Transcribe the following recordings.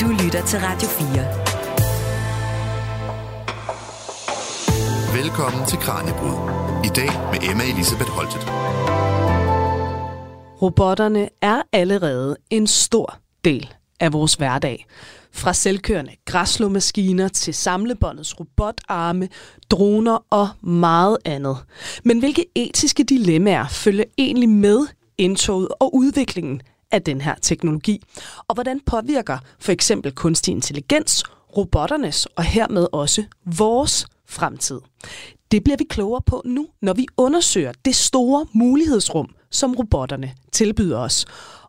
Du lytter til Radio 4. Velkommen til Kranjebrud. I dag med Emma Elisabeth Holtet. Robotterne er allerede en stor del af vores hverdag. Fra selvkørende græslåmaskiner til samlebåndets robotarme, droner og meget andet. Men hvilke etiske dilemmaer følger egentlig med indtoget og udviklingen af den her teknologi? Og hvordan påvirker for eksempel kunstig intelligens robotternes og hermed også vores fremtid? Det bliver vi klogere på nu, når vi undersøger det store mulighedsrum, som robotterne tilbyder os.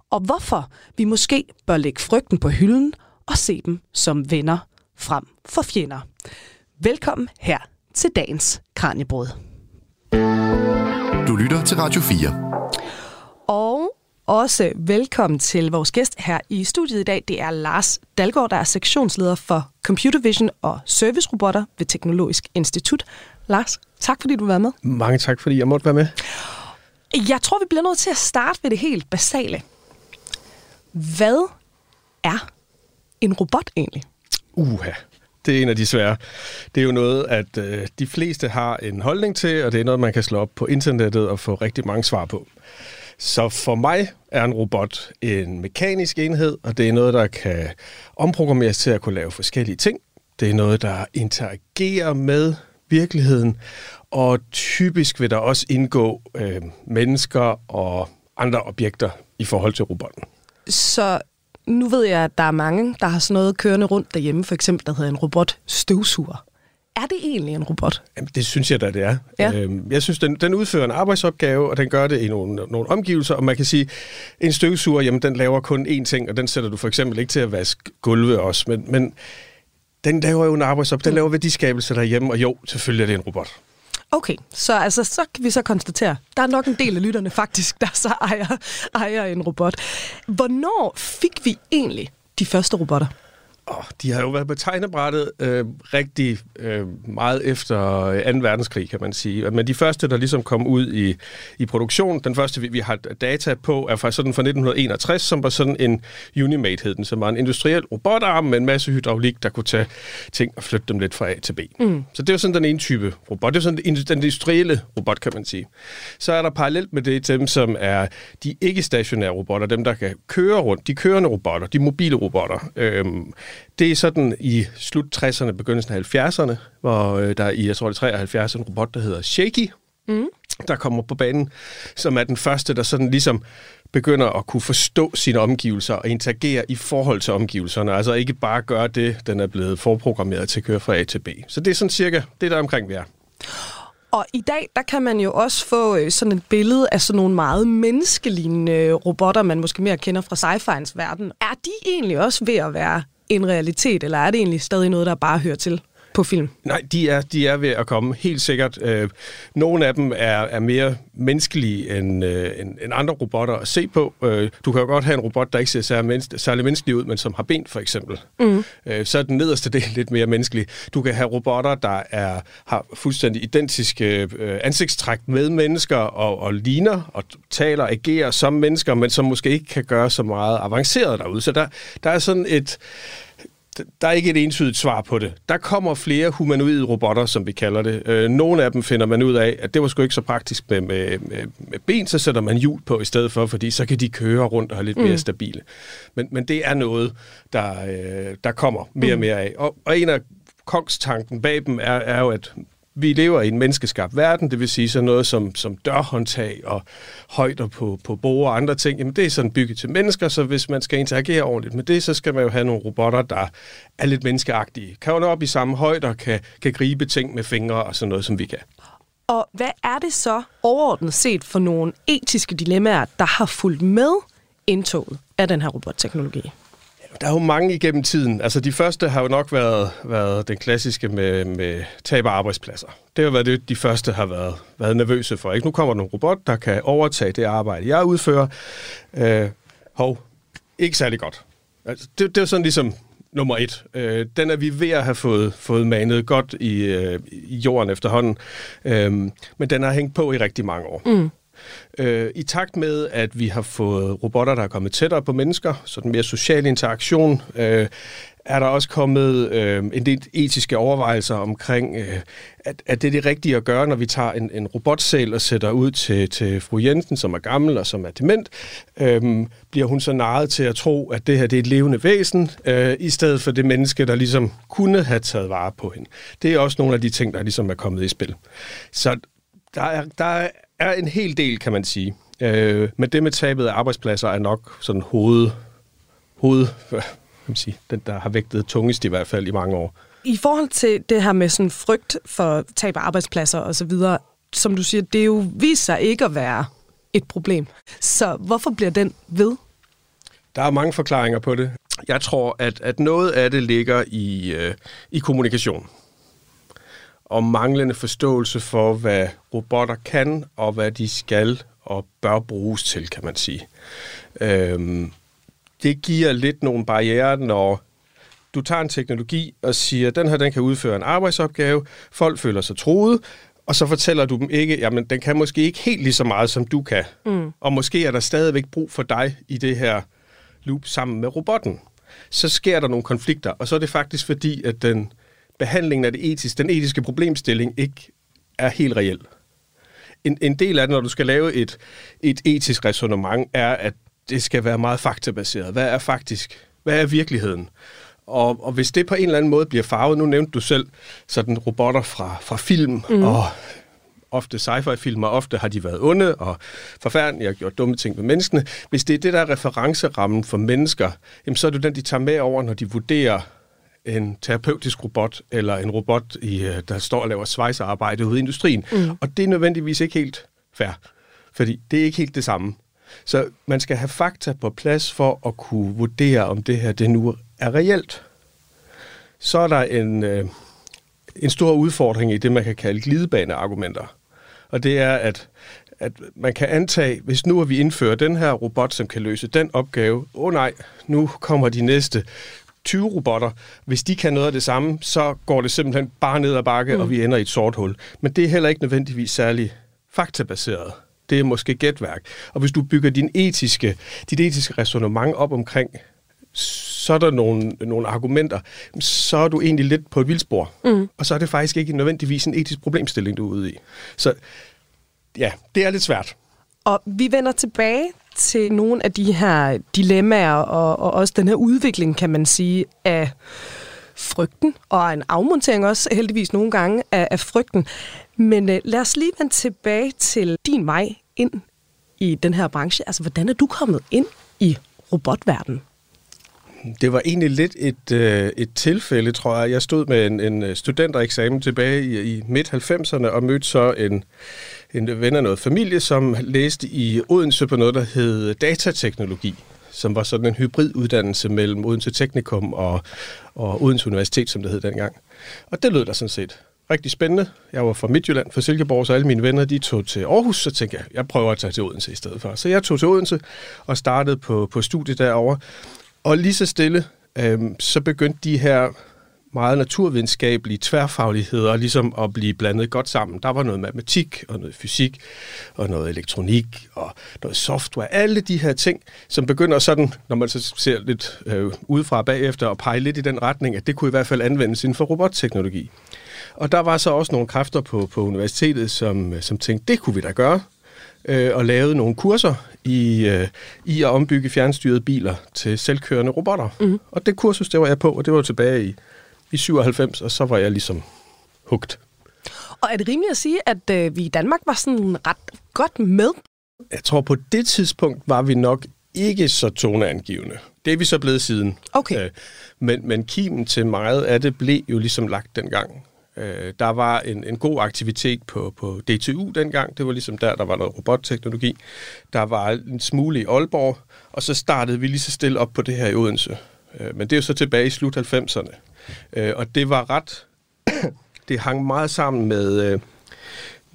Og hvorfor vi måske bør lægge frygten på hylden og se dem som venner frem for fjender. Velkommen her til dagens Kranjebrød. Du lytter til Radio 4. Og også velkommen til vores gæst her i studiet i dag. Det er Lars Dalgaard, der er sektionsleder for Computer Vision og Servicerobotter ved Teknologisk Institut. Lars, tak fordi du var med. Mange tak, fordi jeg måtte være med. Jeg tror, vi bliver nødt til at starte ved det helt basale. Hvad er en robot egentlig? Uha, det er en af de svære. Det er jo noget, at øh, de fleste har en holdning til, og det er noget, man kan slå op på internettet og få rigtig mange svar på. Så for mig er en robot en mekanisk enhed, og det er noget, der kan omprogrammeres til at kunne lave forskellige ting. Det er noget, der interagerer med virkeligheden, og typisk vil der også indgå øh, mennesker og andre objekter i forhold til robotten. Så nu ved jeg, at der er mange, der har sådan noget kørende rundt derhjemme, for eksempel, der hedder en robot støvsuger. Er det egentlig en robot? Jamen, det synes jeg da, det er. Ja. Øhm, jeg synes, den, den udfører en arbejdsopgave, og den gør det i nogle, nogle omgivelser, og man kan sige, en støvsuger, jamen, den laver kun én ting, og den sætter du for eksempel ikke til at vaske gulve også, men, men den laver jo en arbejdsopgave, den laver værdiskabelse derhjemme, og jo, selvfølgelig er det en robot. Okay, så, altså, så kan vi så konstatere, der er nok en del af lytterne faktisk, der så ejer, ejer en robot. Hvornår fik vi egentlig de første robotter? Oh, de har jo været på tegnebrættet øh, rigtig øh, meget efter 2. verdenskrig, kan man sige. Men de første, der ligesom kom ud i, i produktion, den første, vi, vi har data på, er fra, sådan fra 1961, som var sådan en Unimate, hed den, som var en industriel robotarm med en masse hydraulik, der kunne tage ting og flytte dem lidt fra A til B. Mm. Så det var sådan den ene type robot. Det er sådan den industrielle robot, kan man sige. Så er der parallelt med det dem, som er de ikke-stationære robotter, dem, der kan køre rundt, de kørende robotter, de mobile robotter. Øhm, det er sådan i slut 60'erne, begyndelsen af 70'erne, hvor øh, der i, jeg tror det er 73, en robot, der hedder Shaky, mm. der kommer på banen, som er den første, der sådan ligesom begynder at kunne forstå sine omgivelser og interagere i forhold til omgivelserne. Altså ikke bare gøre det, den er blevet forprogrammeret til at køre fra A til B. Så det er sådan cirka det, der omkring vi er. Og i dag, der kan man jo også få øh, sådan et billede af sådan nogle meget menneskelignende robotter, man måske mere kender fra sci-fi'ens verden. Er de egentlig også ved at være en realitet, eller er det egentlig stadig noget, der bare hører til? På film? Nej, de er, de er ved at komme, helt sikkert. Øh, nogle af dem er, er mere menneskelige end, øh, end, end andre robotter at se på. Øh, du kan jo godt have en robot, der ikke ser særlig, menneske, særlig menneskelig ud, men som har ben for eksempel. Mm. Øh, så er den nederste del lidt mere menneskelig. Du kan have robotter, der er, har fuldstændig identiske øh, ansigtstræk med mennesker og, og ligner og taler agerer som mennesker, men som måske ikke kan gøre så meget avanceret derude. Så der, der er sådan et der er ikke et entydigt svar på det. Der kommer flere humanoide robotter, som vi kalder det. Øh, nogle af dem finder man ud af, at det var sgu ikke så praktisk med, med, med, med ben, så sætter man hjul på i stedet for, fordi så kan de køre rundt og have lidt mm. mere stabile. Men, men det er noget, der, øh, der kommer mere og mm. mere af. Og, og en af kongstanken bag dem er, er jo, at vi lever i en menneskeskabt verden, det vil sige sådan noget som, som dørhåndtag og højder på, på borde og andre ting, jamen det er sådan bygget til mennesker, så hvis man skal interagere ordentligt med det, så skal man jo have nogle robotter, der er lidt menneskeagtige. Kan jo op i samme højder, kan, kan gribe ting med fingre og sådan noget, som vi kan. Og hvad er det så overordnet set for nogle etiske dilemmaer, der har fulgt med indtoget af den her robotteknologi? Der er jo mange igennem tiden. Altså de første har jo nok været, været den klassiske med, med tab af arbejdspladser. Det har været det, de første har været, været nervøse for. Ikke? Nu kommer der en robot, der kan overtage det arbejde, jeg udfører. Øh, hov, ikke særlig godt. Altså, det, det er sådan ligesom nummer et. Øh, den er vi ved at have fået, fået manet godt i, øh, i jorden efterhånden. Øh, men den har hængt på i rigtig mange år. Mm. Øh, I takt med, at vi har fået robotter, der er kommet tættere på mennesker, så den mere social interaktion, øh, er der også kommet øh, en del etiske overvejelser omkring, øh, at, at det er det rigtige at gøre, når vi tager en, en robotsæl og sætter ud til, til fru Jensen, som er gammel og som er dement. Øh, bliver hun så narret til at tro, at det her det er et levende væsen, øh, i stedet for det menneske, der ligesom kunne have taget vare på hende. Det er også nogle af de ting, der ligesom er kommet i spil. Så der er, der er en hel del, kan man sige. Øh, men det med tabet af arbejdspladser er nok sådan hoved, hoved man sige, den, der har vægtet tungest i hvert fald i mange år. I forhold til det her med sådan frygt for tab af arbejdspladser osv., som du siger, det er jo viser sig ikke at være et problem. Så hvorfor bliver den ved? Der er mange forklaringer på det. Jeg tror, at, at noget af det ligger i, øh, i kommunikation. Og manglende forståelse for, hvad robotter kan, og hvad de skal og bør bruges til, kan man sige. Øhm, det giver lidt nogle barriere, når du tager en teknologi og siger, den her den kan udføre en arbejdsopgave, folk føler sig troet, og så fortæller du dem ikke, jamen den kan måske ikke helt lige så meget, som du kan. Mm. Og måske er der stadigvæk brug for dig i det her loop sammen med robotten. Så sker der nogle konflikter, og så er det faktisk fordi, at den behandlingen af det etiske, den etiske problemstilling ikke er helt reel. En, en del af det, når du skal lave et, et etisk resonemang, er, at det skal være meget faktabaseret. Hvad er faktisk? Hvad er virkeligheden? Og, og hvis det på en eller anden måde bliver farvet, nu nævnte du selv sådan robotter fra, fra film, mm. og ofte sci-fi-filmer, ofte har de været onde og forfærdelige og gjort dumme ting med menneskene. Hvis det er det, der er referencerammen for mennesker, jamen, så er det den, de tager med over, når de vurderer en terapeutisk robot, eller en robot, i, øh, der står og laver svejsearbejde ude i industrien. Mm. Og det er nødvendigvis ikke helt fair, fordi det er ikke helt det samme. Så man skal have fakta på plads for at kunne vurdere, om det her det nu er reelt. Så er der en, øh, en stor udfordring i det, man kan kalde glidebaneargumenter. Og det er, at, at man kan antage, hvis nu har vi indfører den her robot, som kan løse den opgave, åh oh, nej, nu kommer de næste 20 robotter. Hvis de kan noget af det samme, så går det simpelthen bare ned ad bakke, mm. og vi ender i et sort hul. Men det er heller ikke nødvendigvis særlig faktabaseret det er måske gætværk. Og hvis du bygger din etiske, dit etiske resonemang op omkring, så er der nogle, nogle argumenter, så er du egentlig lidt på et vildspor. Mm. Og så er det faktisk ikke nødvendigvis en etisk problemstilling, du er ude i. Så ja, det er lidt svært. Og vi vender tilbage til nogle af de her dilemmaer, og, og også den her udvikling, kan man sige, af frygten, og en afmontering også heldigvis nogle gange af, af frygten. Men øh, lad os lige vende tilbage til din vej ind i den her branche. Altså, hvordan er du kommet ind i robotverdenen? Det var egentlig lidt et, øh, et tilfælde, tror jeg. Jeg stod med en, en øh, studentereksamen tilbage i, i midt-90'erne og mødte så en, en ven af noget familie, som læste i Odense på noget, der hed datateknologi som var sådan en hybriduddannelse mellem Odense Teknikum og, og Odense Universitet, som det hed dengang. Og det lød da sådan set rigtig spændende. Jeg var fra Midtjylland, fra Silkeborg, så alle mine venner de tog til Aarhus, så tænkte jeg, jeg prøver at tage til Odense i stedet for. Så jeg tog til Odense og startede på, på studiet derovre. Og lige så stille, øh, så begyndte de her meget naturvidenskabelige tværfagligheder ligesom at blive blandet godt sammen. Der var noget matematik og noget fysik og noget elektronik og noget software. Alle de her ting, som begynder sådan, når man så ser lidt øh, udefra bagefter og pege lidt i den retning, at det kunne i hvert fald anvendes inden for robotteknologi. Og der var så også nogle kræfter på, på universitetet, som, øh, som tænkte, det kunne vi da gøre øh, og lavede nogle kurser i, øh, i at ombygge fjernstyrede biler til selvkørende robotter. Mm. Og det kursus, det var jeg på, og det var tilbage i i 97, og så var jeg ligesom hugt. Og er det rimeligt at sige, at øh, vi i Danmark var sådan ret godt med? Jeg tror, på det tidspunkt var vi nok ikke så toneangivende. Det er vi så blevet siden. Okay. Øh, men, men kimen til meget af det blev jo ligesom lagt dengang. Øh, der var en, en god aktivitet på, på DTU dengang. Det var ligesom der, der var noget robotteknologi. Der var en smule i Aalborg, og så startede vi lige så stille op på det her i Odense. Øh, men det er jo så tilbage i slut 90'erne. Øh, og det var ret... det hang meget sammen med, øh,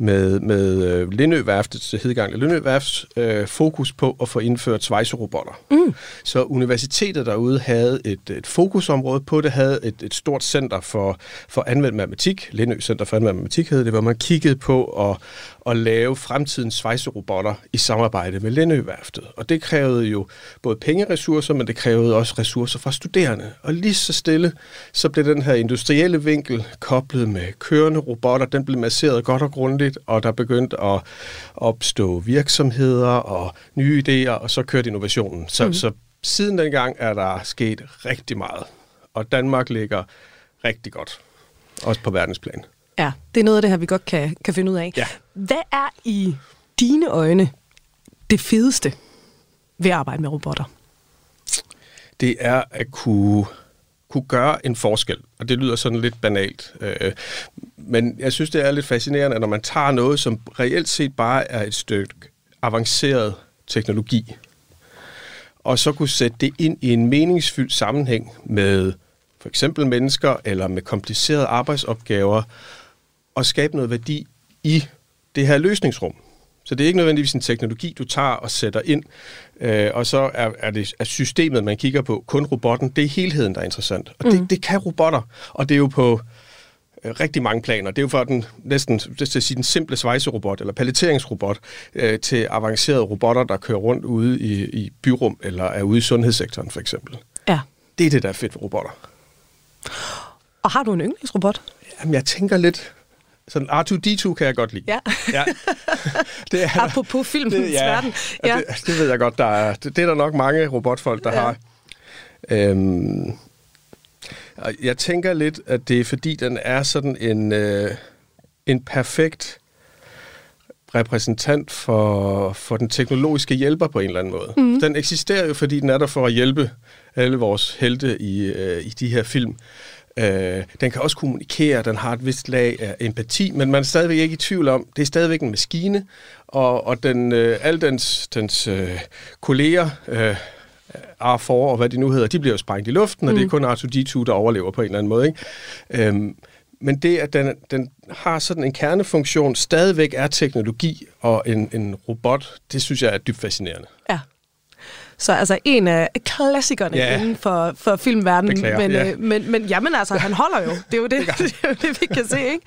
med, med øh, Lindø-værftet, det hed gang Lindø-værfts, øh, fokus på at få indført svejserobotter. Mm. Så universitetet derude havde et, et fokusområde på det, havde et, et stort center for, for anvendt matematik, Lindø Center for anvendt matematik hed det, hvor man kiggede på at, at lave fremtidens svejserobotter i samarbejde med Lindø-værftet. Og det krævede jo både pengeressourcer, men det krævede også ressourcer fra studerende. Og lige så stille, så blev den her industrielle vinkel koblet med kørende robotter, den blev masseret godt og grundigt, og der begyndte at opstå virksomheder og nye idéer, og så kørte innovationen. Så, mm. så siden dengang er der sket rigtig meget, og Danmark ligger rigtig godt, også på verdensplan. Ja, det er noget af det her, vi godt kan, kan finde ud af. Ja. Hvad er i dine øjne det fedeste ved at arbejde med robotter? Det er at kunne kunne gøre en forskel. Og det lyder sådan lidt banalt. Øh, men jeg synes, det er lidt fascinerende, at når man tager noget, som reelt set bare er et stykke avanceret teknologi, og så kunne sætte det ind i en meningsfyldt sammenhæng med for eksempel mennesker eller med komplicerede arbejdsopgaver, og skabe noget værdi i det her løsningsrum. Så det er ikke nødvendigvis en teknologi, du tager og sætter ind, øh, og så er, er det er systemet, man kigger på, kun robotten. Det er helheden, der er interessant. Og mm. det, det kan robotter, og det er jo på øh, rigtig mange planer. Det er jo for den næsten det at sige, den simple svejserobot eller paletteringsrobot øh, til avancerede robotter, der kører rundt ude i, i byrum eller er ude i sundhedssektoren for eksempel. Ja. Det er det, der er fedt ved robotter. Og har du en yndlingsrobot? Jamen, jeg tænker lidt... Sådan R2-D2 kan jeg godt lide. Ja. ja. Det er, Apropos filmens det, ja, verden. Ja. Det, det ved jeg godt, der er, det, det er der nok mange robotfolk, der ja. har. Øhm, jeg tænker lidt, at det er fordi, den er sådan en, øh, en perfekt repræsentant for, for den teknologiske hjælper på en eller anden måde. Mm. Den eksisterer jo, fordi den er der for at hjælpe alle vores helte i, øh, i de her film. Øh, den kan også kommunikere, den har et vist lag af empati, men man er stadigvæk ikke i tvivl om, det er stadigvæk en maskine, og, og den, øh, alle dens, dens øh, kolleger, øh, R4 og hvad de nu hedder, de bliver jo sprængt i luften, og mm. det er kun R2-D2, der overlever på en eller anden måde. Ikke? Øhm, men det, at den, den har sådan en kernefunktion, stadigvæk er teknologi og en, en robot, det synes jeg er dybt fascinerende. Ja. Så altså en af klassikerne ja. inden for, for filmverdenen. Beklager, men, ja. øh, men, men jamen altså, han holder jo. Det er jo det, det, det, er jo det vi kan se. Ikke?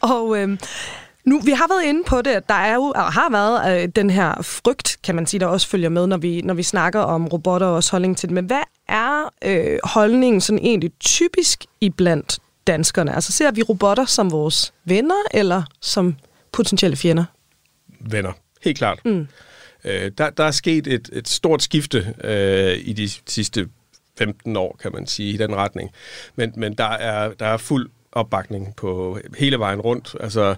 Og øh, nu, vi har været inde på det, at der er jo, og har været øh, den her frygt, kan man sige, der også følger med, når vi, når vi snakker om robotter og også holdning til det. Men hvad er øh, holdningen sådan egentlig typisk iblandt danskerne? Altså ser vi robotter som vores venner, eller som potentielle fjender? Venner, helt klart. Mm. Øh, der, der er sket et, et stort skifte øh, i de sidste 15 år, kan man sige, i den retning. Men, men der, er, der er fuld opbakning på hele vejen rundt, altså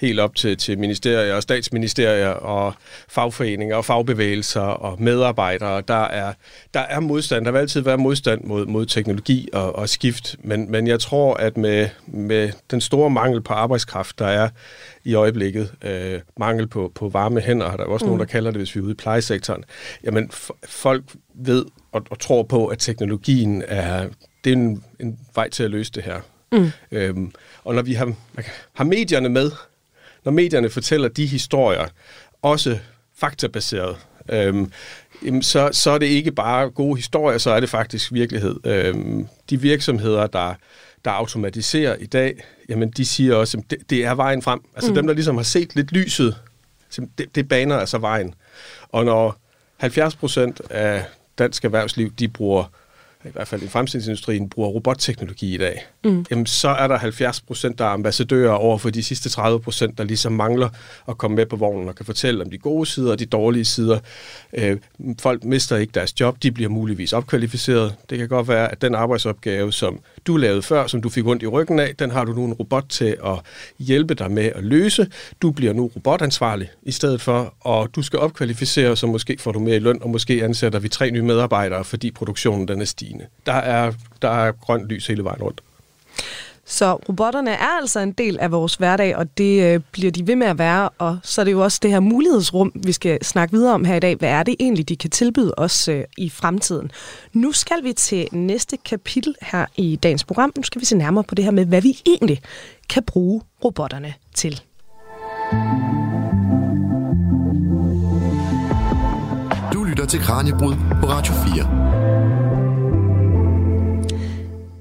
helt op til, til ministerier og statsministerier og fagforeninger og fagbevægelser og medarbejdere. Der er, der er modstand, der vil altid være modstand mod, mod teknologi og, og skift, men, men jeg tror, at med, med den store mangel på arbejdskraft, der er i øjeblikket, øh, mangel på, på varme hænder, der er også mm. nogen, der kalder det, hvis vi er ude i plejesektoren, jamen folk ved og, og tror på, at teknologien er, det er en, en vej til at løse det her. Mm. Øhm, og når vi har, har medierne med, når medierne fortæller de historier, også faktabaseret, øhm, så, så er det ikke bare gode historier, så er det faktisk virkelighed. Øhm, de virksomheder, der, der automatiserer i dag, jamen de siger også, at det, det er vejen frem. Altså mm. dem, der ligesom har set lidt lyset, det, det baner altså vejen. Og når 70 procent af dansk erhvervsliv, de bruger i hvert fald i fremstillingsindustrien, bruger robotteknologi i dag, mm. jamen så er der 70 procent, der er ambassadører over for de sidste 30 procent, der ligesom mangler at komme med på vognen og kan fortælle om de gode sider og de dårlige sider. Øh, folk mister ikke deres job, de bliver muligvis opkvalificeret. Det kan godt være, at den arbejdsopgave, som du lavede før, som du fik ondt i ryggen af, den har du nu en robot til at hjælpe dig med at løse. Du bliver nu robotansvarlig i stedet for, og du skal opkvalificere, så måske får du mere i løn, og måske ansætter vi tre nye medarbejdere, fordi produktionen den er stigende. Der er, der er grønt lys hele vejen rundt. Så robotterne er altså en del af vores hverdag, og det øh, bliver de ved med at være. Og så er det jo også det her mulighedsrum, vi skal snakke videre om her i dag. Hvad er det egentlig, de kan tilbyde os øh, i fremtiden? Nu skal vi til næste kapitel her i dagens program. Nu skal vi se nærmere på det her med, hvad vi egentlig kan bruge robotterne til. Du lytter til Kranjebrud på Radio 4.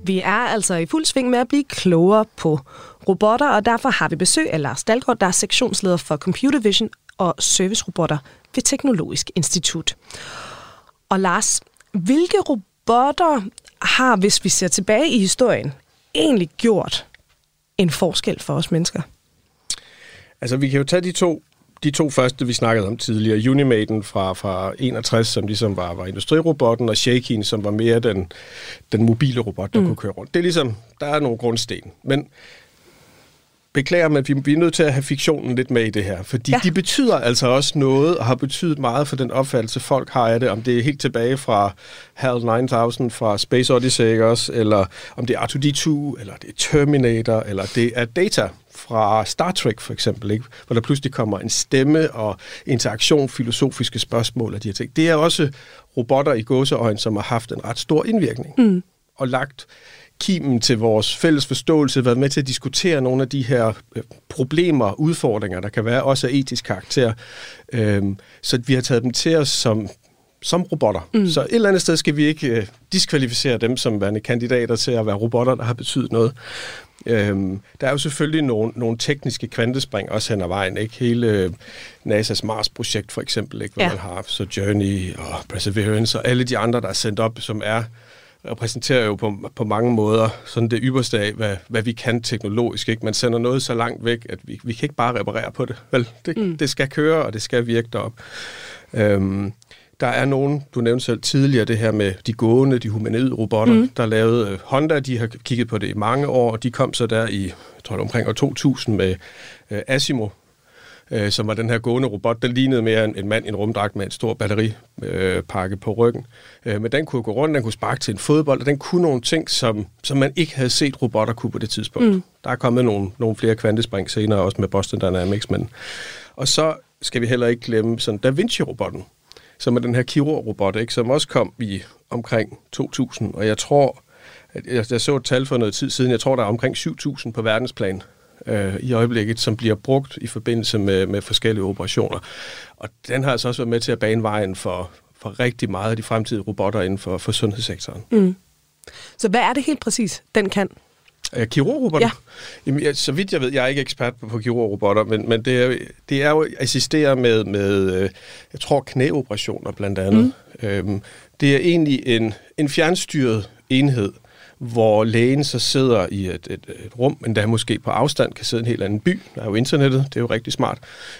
Vi er altså i fuld sving med at blive klogere på robotter, og derfor har vi besøg af Lars Dalgaard, der er sektionsleder for Computer Vision og servicerobotter ved Teknologisk Institut. Og Lars, hvilke robotter har, hvis vi ser tilbage i historien, egentlig gjort en forskel for os mennesker? Altså, vi kan jo tage de to, de to første, vi snakkede om tidligere. Unimaten fra, fra 61, som ligesom var, var industrirobotten, og Shakin, som var mere den, den mobile robot, der mm. kunne køre rundt. Det er ligesom, der er nogle grundsten. Men beklager, men vi, vi er nødt til at have fiktionen lidt med i det her, fordi ja. de betyder altså også noget, og har betydet meget for den opfattelse, folk har af det, om det er helt tilbage fra HAL 9000, fra Space Odyssey også, eller om det er R2-D2, eller det er Terminator, eller det er Data fra Star Trek for eksempel, ikke? hvor der pludselig kommer en stemme og interaktion, filosofiske spørgsmål og de her ting. Det er også robotter i gåseøjne, som har haft en ret stor indvirkning mm. og lagt kimen til vores fælles forståelse, været med til at diskutere nogle af de her øh, problemer, udfordringer, der kan være, også af etisk karakter. Øhm, så vi har taget dem til os som, som robotter. Mm. Så et eller andet sted skal vi ikke øh, diskvalificere dem som værende kandidater til at være robotter, der har betydet noget. Øhm, der er jo selvfølgelig nogle, nogle tekniske kvantespring også hen ad vejen. Ikke? Hele øh, NASA's Mars-projekt for eksempel, ikke? hvor ja. man har så Journey og Perseverance og alle de andre, der er sendt op, som er repræsenterer jo på, på mange måder sådan det ypperste af, hvad, hvad vi kan teknologisk. Ikke? Man sender noget så langt væk, at vi, vi kan ikke bare reparere på det. Vel, det, mm. det skal køre, og det skal virke derop. Øhm, der er nogen, du nævnte selv tidligere, det her med de gående, de humanoide robotter, mm. der lavede uh, Honda, de har kigget på det i mange år, og de kom så der i, jeg tror det omkring år 2000 med uh, Asimo, øh, som var den her gående robot. Den lignede mere en, en mand i en rumdragt med en stor batteripakke øh, på ryggen. Øh, men den kunne gå rundt, den kunne sparke til en fodbold, og den kunne nogle ting, som, som man ikke havde set robotter kunne på det tidspunkt. Mm. Der er kommet nogle, nogle flere kvantespring senere, også med Boston Dynamics. Men... Og så skal vi heller ikke glemme sådan Da Vinci-robotten, som er den her kirurg-robot, ikke, som også kom i omkring 2000. Og jeg tror, at jeg, jeg så et tal for noget tid siden, jeg tror, der er omkring 7.000 på verdensplan øh, i øjeblikket, som bliver brugt i forbindelse med, med forskellige operationer. Og den har altså også været med til at bane vejen for, for rigtig meget af de fremtidige robotter inden for, for sundhedssektoren. Mm. Så hvad er det helt præcis, den kan? Kirurgrobotter? Ja. Jamen, ja, så vidt jeg ved, jeg er ikke ekspert på, på kirurgrobotter, men, men det, er, det er jo at assistere med, med øh, jeg tror, knæoperationer blandt andet. Mm. Øhm, det er egentlig en, en fjernstyret enhed, hvor lægen så sidder i et, et, et rum, men der måske på afstand kan sidde en helt anden by. Der er jo internettet, det er jo rigtig smart.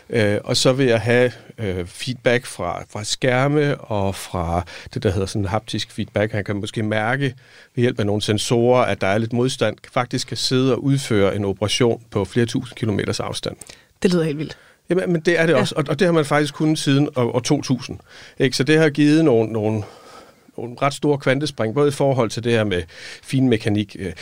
Øh, og så vil jeg have øh, feedback fra, fra skærme og fra det, der hedder sådan haptisk feedback. Han kan måske mærke ved hjælp af nogle sensorer, at der er lidt modstand, faktisk kan sidde og udføre en operation på flere tusind kilometers afstand. Det lyder helt vildt. Jamen, men det er det ja. også, og, og det har man faktisk kunnet siden år, år 2000. Ikke? Så det har givet nogle, nogle nogle ret store kvantespring, både i forhold til det her med fin mekanik, øh,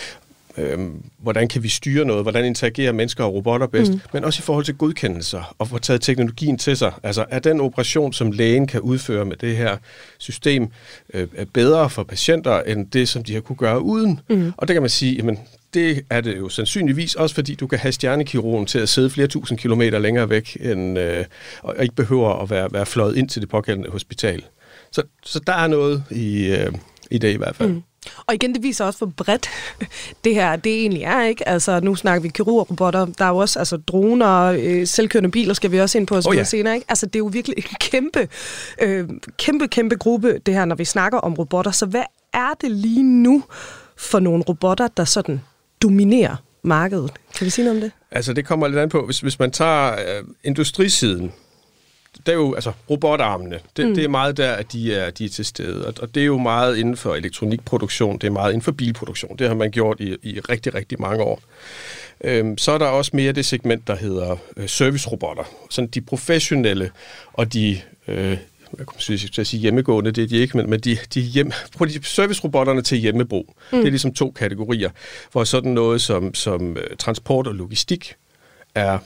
øh, hvordan kan vi styre noget, hvordan interagerer mennesker og robotter bedst, mm. men også i forhold til godkendelser og få taget teknologien til sig. Altså er den operation, som lægen kan udføre med det her system, øh, bedre for patienter end det, som de har kunne gøre uden? Mm. Og det kan man sige, jamen det er det jo sandsynligvis også, fordi du kan have stjernekirurgen til at sidde flere tusind kilometer længere væk, end, øh, og ikke behøver at være, være fløjet ind til det pågældende hospital. Så, så der er noget i, øh, i det i hvert fald. Mm. Og igen, det viser også, hvor bredt det her det egentlig er. ikke. Altså, nu snakker vi kirurgrobotter. Der er jo også altså, droner, øh, selvkørende biler skal vi også ind på oh, ja. senere. Ikke? Altså, det er jo virkelig en kæmpe, øh, kæmpe, kæmpe gruppe, det her, når vi snakker om robotter. Så hvad er det lige nu for nogle robotter, der sådan dominerer markedet? Kan vi sige noget om det? Altså, det kommer lidt an på. Hvis, hvis man tager øh, industrisiden, det er jo, altså robotarmene, det, mm. det er meget der, at de er, de er til stede. Og, og det er jo meget inden for elektronikproduktion, det er meget inden for bilproduktion. Det har man gjort i, i rigtig, rigtig mange år. Øhm, så er der også mere det segment, der hedder øh, servicerobotter. Sådan de professionelle og de... Øh, jeg kunne sige, at sige hjemmegående, det er de ikke, men, men de, de, hjem, de servicerobotterne til hjemmebrug. Mm. Det er ligesom to kategorier, hvor sådan noget som, som øh, transport og logistik er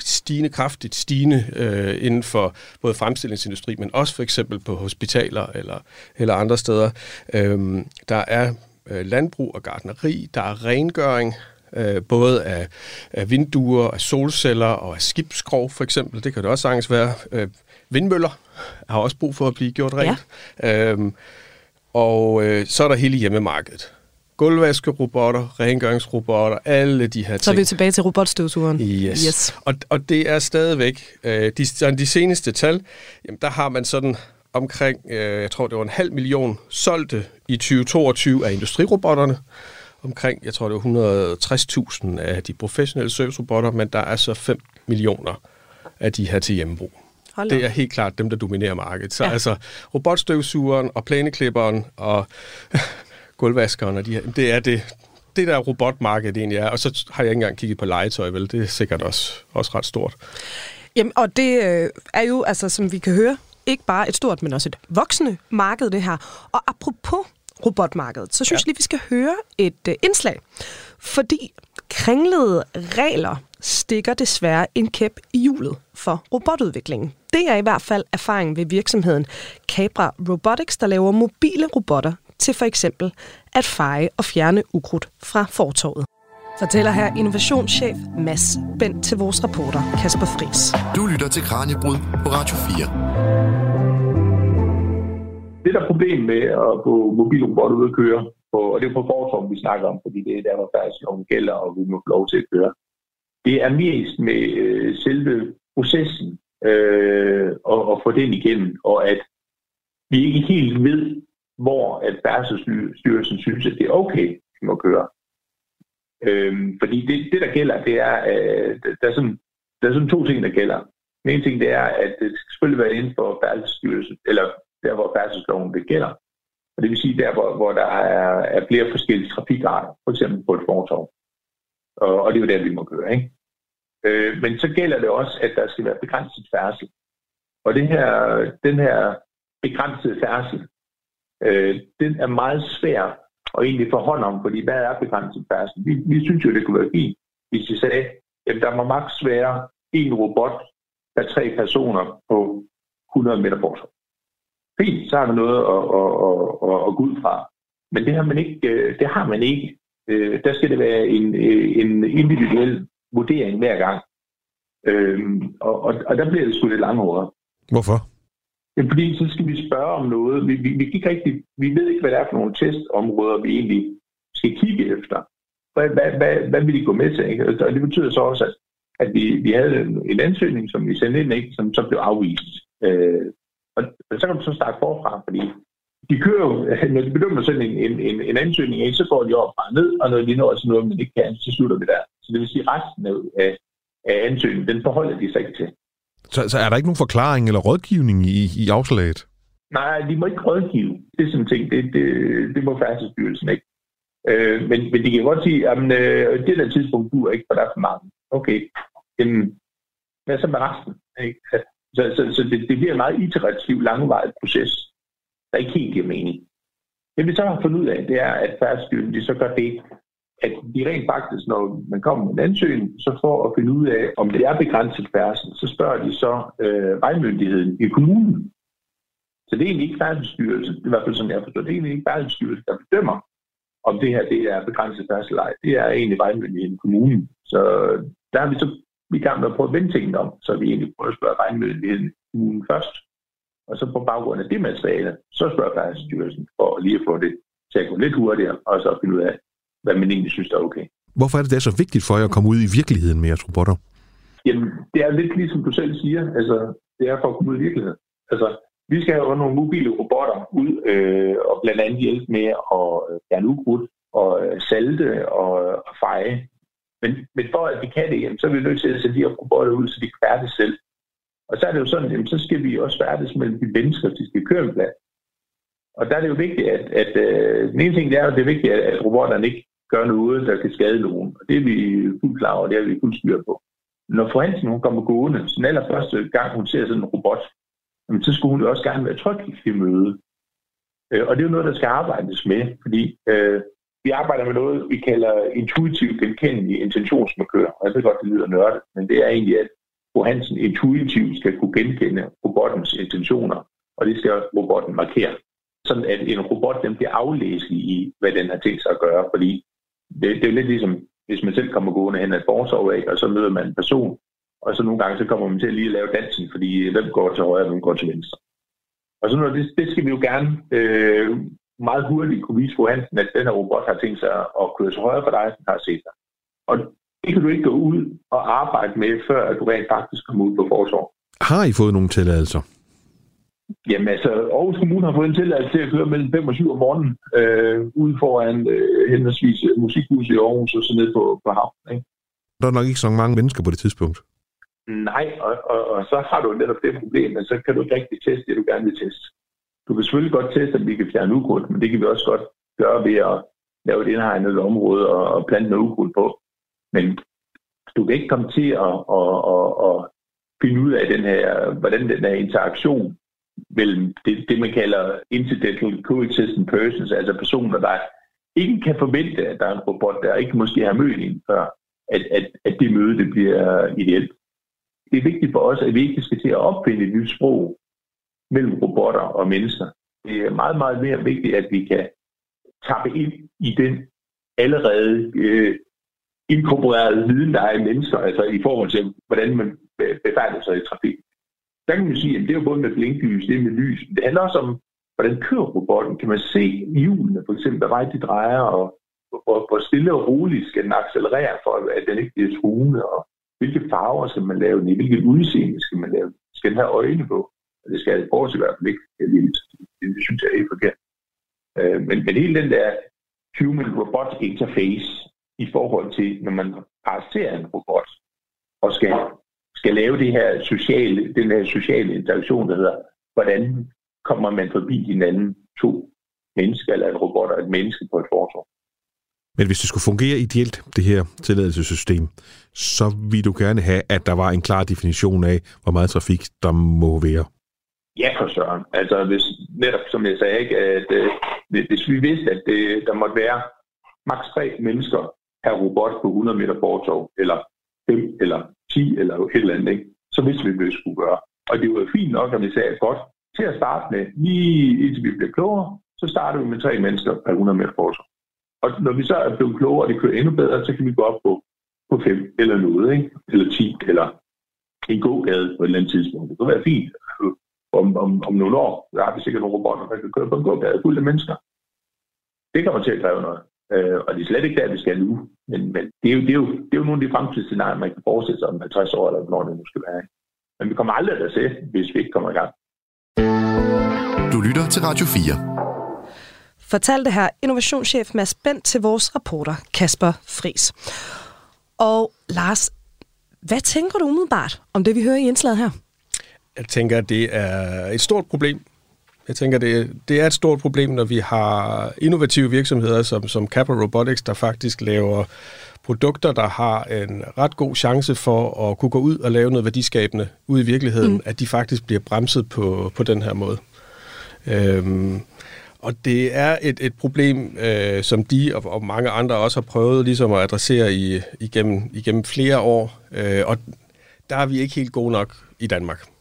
stigende kraftigt stigende øh, inden for både fremstillingsindustri, men også for eksempel på hospitaler eller, eller andre steder. Øhm, der er øh, landbrug og gardneri, der er rengøring, øh, både af, af vinduer, af solceller og af skibsskrov for eksempel. Det kan det også sagtens være. Øh, vindmøller har også brug for at blive gjort rent. Ja. Øhm, og øh, så er der hele hjemmemarkedet. Gulvvaskerobotter, rengøringsrobotter, alle de her ting. Så er vi tilbage til robotstøvsugeren. Yes. yes. Og, og det er stadigvæk, øh, de, de seneste tal, jamen, der har man sådan omkring, øh, jeg tror det var en halv million solgte i 2022 af industrirobotterne. Omkring, jeg tror det var 160.000 af de professionelle servicerobotter, men der er så 5 millioner af de her til hjemmebrug. Hold det er helt klart dem, der dominerer markedet. Så ja. altså robotstøvsugeren og plæneklipperen og gulvvaskeren, og de her, det er det, det der robotmarked egentlig er. Og så har jeg ikke engang kigget på legetøj, vel? Det er sikkert også, også ret stort. Jamen, og det øh, er jo, altså, som vi kan høre, ikke bare et stort, men også et voksende marked, det her. Og apropos robotmarkedet, så synes ja. jeg lige, vi skal høre et øh, indslag. Fordi kringlede regler stikker desværre en kæp i hjulet for robotudviklingen. Det er i hvert fald erfaringen ved virksomheden Cabra Robotics, der laver mobile robotter til for eksempel at feje og fjerne ukrudt fra fortorvet. Fortæller her innovationschef Mads Bent til vores reporter Kasper Fris. Du lytter til Kranjebrud på Radio 4. Det der problem med at få mobilrobotter ud at køre, på, og det er på fortorv, vi snakker om, fordi det er der, hvor færdsloven gælder, og vi må få lov til at køre. Det er mest med øh, selve processen øh, og, og få den igennem, og at vi ikke helt ved, hvor at Færdselsstyrelsen synes, at det er okay, at må køre. Øhm, fordi det, det, der gælder, det er, øh, der, er sådan, der er sådan to ting, der gælder. Den ene ting, det er, at det skal selvfølgelig være inden for Færdselsstyrelsen, eller der, hvor færdselsloven det gælder. Og det vil sige der, hvor, hvor der er, er flere forskellige trafikarter, for eksempel på et fortorv. Og, og det er jo der, vi må køre, ikke? Øh, men så gælder det også, at der skal være begrænset færdsel. Og det her, den her begrænsede færdsel, øh, den er meget svær at egentlig få hånd om, fordi hvad er begrænset færdsel? Vi, vi synes jo, det kunne være fint, hvis vi sagde, at der må maks være en robot per tre personer på 100 meter forsvar. Fint, så har man noget at, at, at, at, at gå ud fra. Men det har man ikke. Øh, det har man ikke. Øh, der skal det være en, øh, en individuel vurdering hver gang. Øhm, og, og, og der bliver det sgu lidt langhåret. Hvorfor? Ja, fordi så skal vi spørge om noget. Vi, vi, vi, ikke rigtig, vi ved ikke, hvad det er for nogle testområder, vi egentlig skal kigge efter. Hvad, hvad, hvad, hvad vil de gå med til? Ikke? Og det betyder så også, at, at vi, vi havde en ansøgning, som vi sendte ind, ikke? som så blev afvist. Øh, og så kan man så starte forfra, fordi de kører jo, når de bedømmer sådan en, en, en, en ansøgning, så går de op og ned, og når de når til noget, man ikke kan, så slutter vi der. Så det vil sige, at resten af, af ansøgningen, den forholder de sig ikke til. Så, så er der ikke nogen forklaring eller rådgivning i, i afslaget? Nej, de må ikke rådgive. Det er sådan ting, det, det, det må færdselsstyrelsen ikke. Øh, men, men de kan godt sige, at øh, det der tidspunkt duer ikke, for der er for mange. Okay, jamen, hvad så med resten? Ikke? Altså, så, så, så det, det bliver en meget iterativ, langvarig proces, der ikke helt giver mening. Det vi så har fundet ud af, det er, at færdselsstyrelsen de så gør det, at de rent faktisk, når man kommer med en ansøgning, så for at finde ud af, om det er begrænset færdsel, så spørger de så øh, vejmyndigheden i kommunen. Så det er egentlig ikke færdselsstyrelsen, i hvert fald som jeg forstår, det er egentlig ikke færdselsstyrelsen, der bedømmer, om det her det er begrænset færdsel eller Det er egentlig vejmyndigheden i kommunen. Så der har vi så i gang med at prøve at vende tingene om, så vi egentlig prøver at spørge vejmyndigheden i kommunen først. Og så på baggrund af det materiale, så spørger færdselsstyrelsen for lige at få det til at gå lidt hurtigere, og så finde ud af, hvad man egentlig synes er okay. Hvorfor er det, det er så vigtigt for jer at komme ud i virkeligheden med jeres robotter? Jamen, det er lidt ligesom du selv siger. Altså, det er for at komme ud i virkeligheden. Altså, vi skal have nogle mobile robotter ud øh, og blandt andet hjælpe med at øh, fjerne ukrudt og øh, salte og, og feje. Men, men for at vi kan det, jamen, så er vi nødt til at sætte de her robotter ud, så de kan færdes selv. Og så er det jo sådan, jamen, så skal vi også færdes mellem de mennesker, de skal køre med. Og der er det jo vigtigt, at, at øh, den ene ting det er, at det er vigtigt, at, at robotterne ikke gør noget, der kan skade nogen. Og det er vi fuldt klar over, det er vi fuldt styr på. Når fru Hansen hun kommer gående, så den allerførste gang, hun ser sådan en robot, jamen, så skulle hun jo også gerne være tryg i det møde. Øh, og det er jo noget, der skal arbejdes med, fordi øh, vi arbejder med noget, vi kalder intuitiv genkendelig intentionsmarkør. Og jeg ved godt, det lyder nørdet, men det er egentlig, at fru Hansen intuitivt skal kunne genkende robottens intentioner, og det skal robotten markere. Sådan at en robot den bliver aflæselig i, hvad den har tænkt sig at gøre, fordi det, det er jo lidt ligesom hvis man selv kommer gående hen ad et og så møder man en person, og så nogle gange så kommer man til at lige lave dansen, fordi hvem går til højre, og hvem går til venstre. Og så noget, det, det skal vi jo gerne øh, meget hurtigt kunne vise på Hansen, at den her robot har tænkt sig at køre til højre for dig, som har set dig. Og det kan du ikke gå ud og arbejde med, før at du rent faktisk kommer ud på forsorg. Har I fået nogle tilladelser? Jamen altså, Aarhus Kommune har fået en tilladelse til at køre mellem 5 og 7 om morgenen øh, ude foran øh, henholdsvis musikhuset i Aarhus og så ned på, på havnen. Ikke? Der er nok ikke så mange mennesker på det tidspunkt. Nej, og, og, og så har du netop det problem, men så kan du ikke rigtig teste det, du gerne vil teste. Du kan selvfølgelig godt teste, at vi kan fjerne ukrudt, men det kan vi også godt gøre ved at lave et indhegnet område og, og plante noget ukrudt på. Men du kan ikke komme til at, at, at, at finde ud af den her, hvordan den her interaktion mellem det, det, man kalder incidental coexistent persons, altså personer, der ikke kan forvente, at der er en robot, der ikke måske har mødt en før, at, at, at det møde det bliver ideelt. Det er vigtigt for os, at vi ikke skal til at opfinde et nyt sprog mellem robotter og mennesker. Det er meget, meget mere vigtigt, at vi kan tappe ind i den allerede øh, inkorporerede viden, der er i mennesker, altså i forhold til, hvordan man øh, befærder sig i trafik. Der kan man sige, at det er jo både med blinklys, det er med lys. Det handler også om, hvordan kører robotten. Kan man se hjulene, for eksempel, hvad vej de drejer, og hvor, hvor stille og roligt skal den accelerere, for at den ikke bliver truende, og hvilke farver skal man lave den i, hvilket udseende skal man lave. Skal den have øjne på? Og det skal jeg i hvert fald ikke. Det, det synes jeg er helt forkert. Øh, men, men hele den der human-robot interface i forhold til, når man ser en robot og skal skal lave det her sociale, den her sociale interaktion, der hedder, hvordan kommer man forbi hinanden to mennesker eller en robot og et menneske på et fortår. Men hvis det skulle fungere ideelt, det her tilladelsessystem, så vil du gerne have, at der var en klar definition af, hvor meget trafik der må være. Ja, for søren. Altså, hvis, netop som jeg sagde, ikke, at øh, hvis vi vidste, at det, der måtte være maks tre mennesker per robot på 100 meter fortov, eller 5 eller 10 eller et eller andet, ikke? så vidste vi, hvad vi skulle gøre. Og det var fint nok, at vi sagde, godt, til at starte med, lige indtil vi blev klogere, så starter vi med tre mennesker per 100 meter forsvar. Og når vi så er blevet klogere, og det kører endnu bedre, så kan vi gå op på, på fem eller noget, ikke? eller 10, eller en god gade på et eller andet tidspunkt. Det kan være fint. Altså, om, om, om nogle år, der har vi sikkert nogle robotter, der kan køre på en gågade fuld af mennesker. Det kommer til at kræve noget. Øh, og det er slet ikke der, vi skal nu. Men, men det, er jo, det, er jo, det er jo nogle af de fremtidsscenarier, man kan forestille sig om 50 år, eller hvornår det nu skal være. Men vi kommer aldrig til at se, hvis vi ikke kommer i gang. Du lytter til Radio 4. Fortalte her innovationschef Mads Bent til vores reporter Kasper Fris. Og Lars, hvad tænker du umiddelbart om det, vi hører i indslaget her? Jeg tænker, at det er et stort problem jeg tænker, det, det er et stort problem, når vi har innovative virksomheder som, som Capra Robotics, der faktisk laver produkter, der har en ret god chance for at kunne gå ud og lave noget værdiskabende ud i virkeligheden, mm. at de faktisk bliver bremset på, på den her måde. Øhm, og det er et, et problem, øh, som de og, og mange andre også har prøvet ligesom at adressere i, igennem, igennem flere år, øh, og der er vi ikke helt gode nok i Danmark.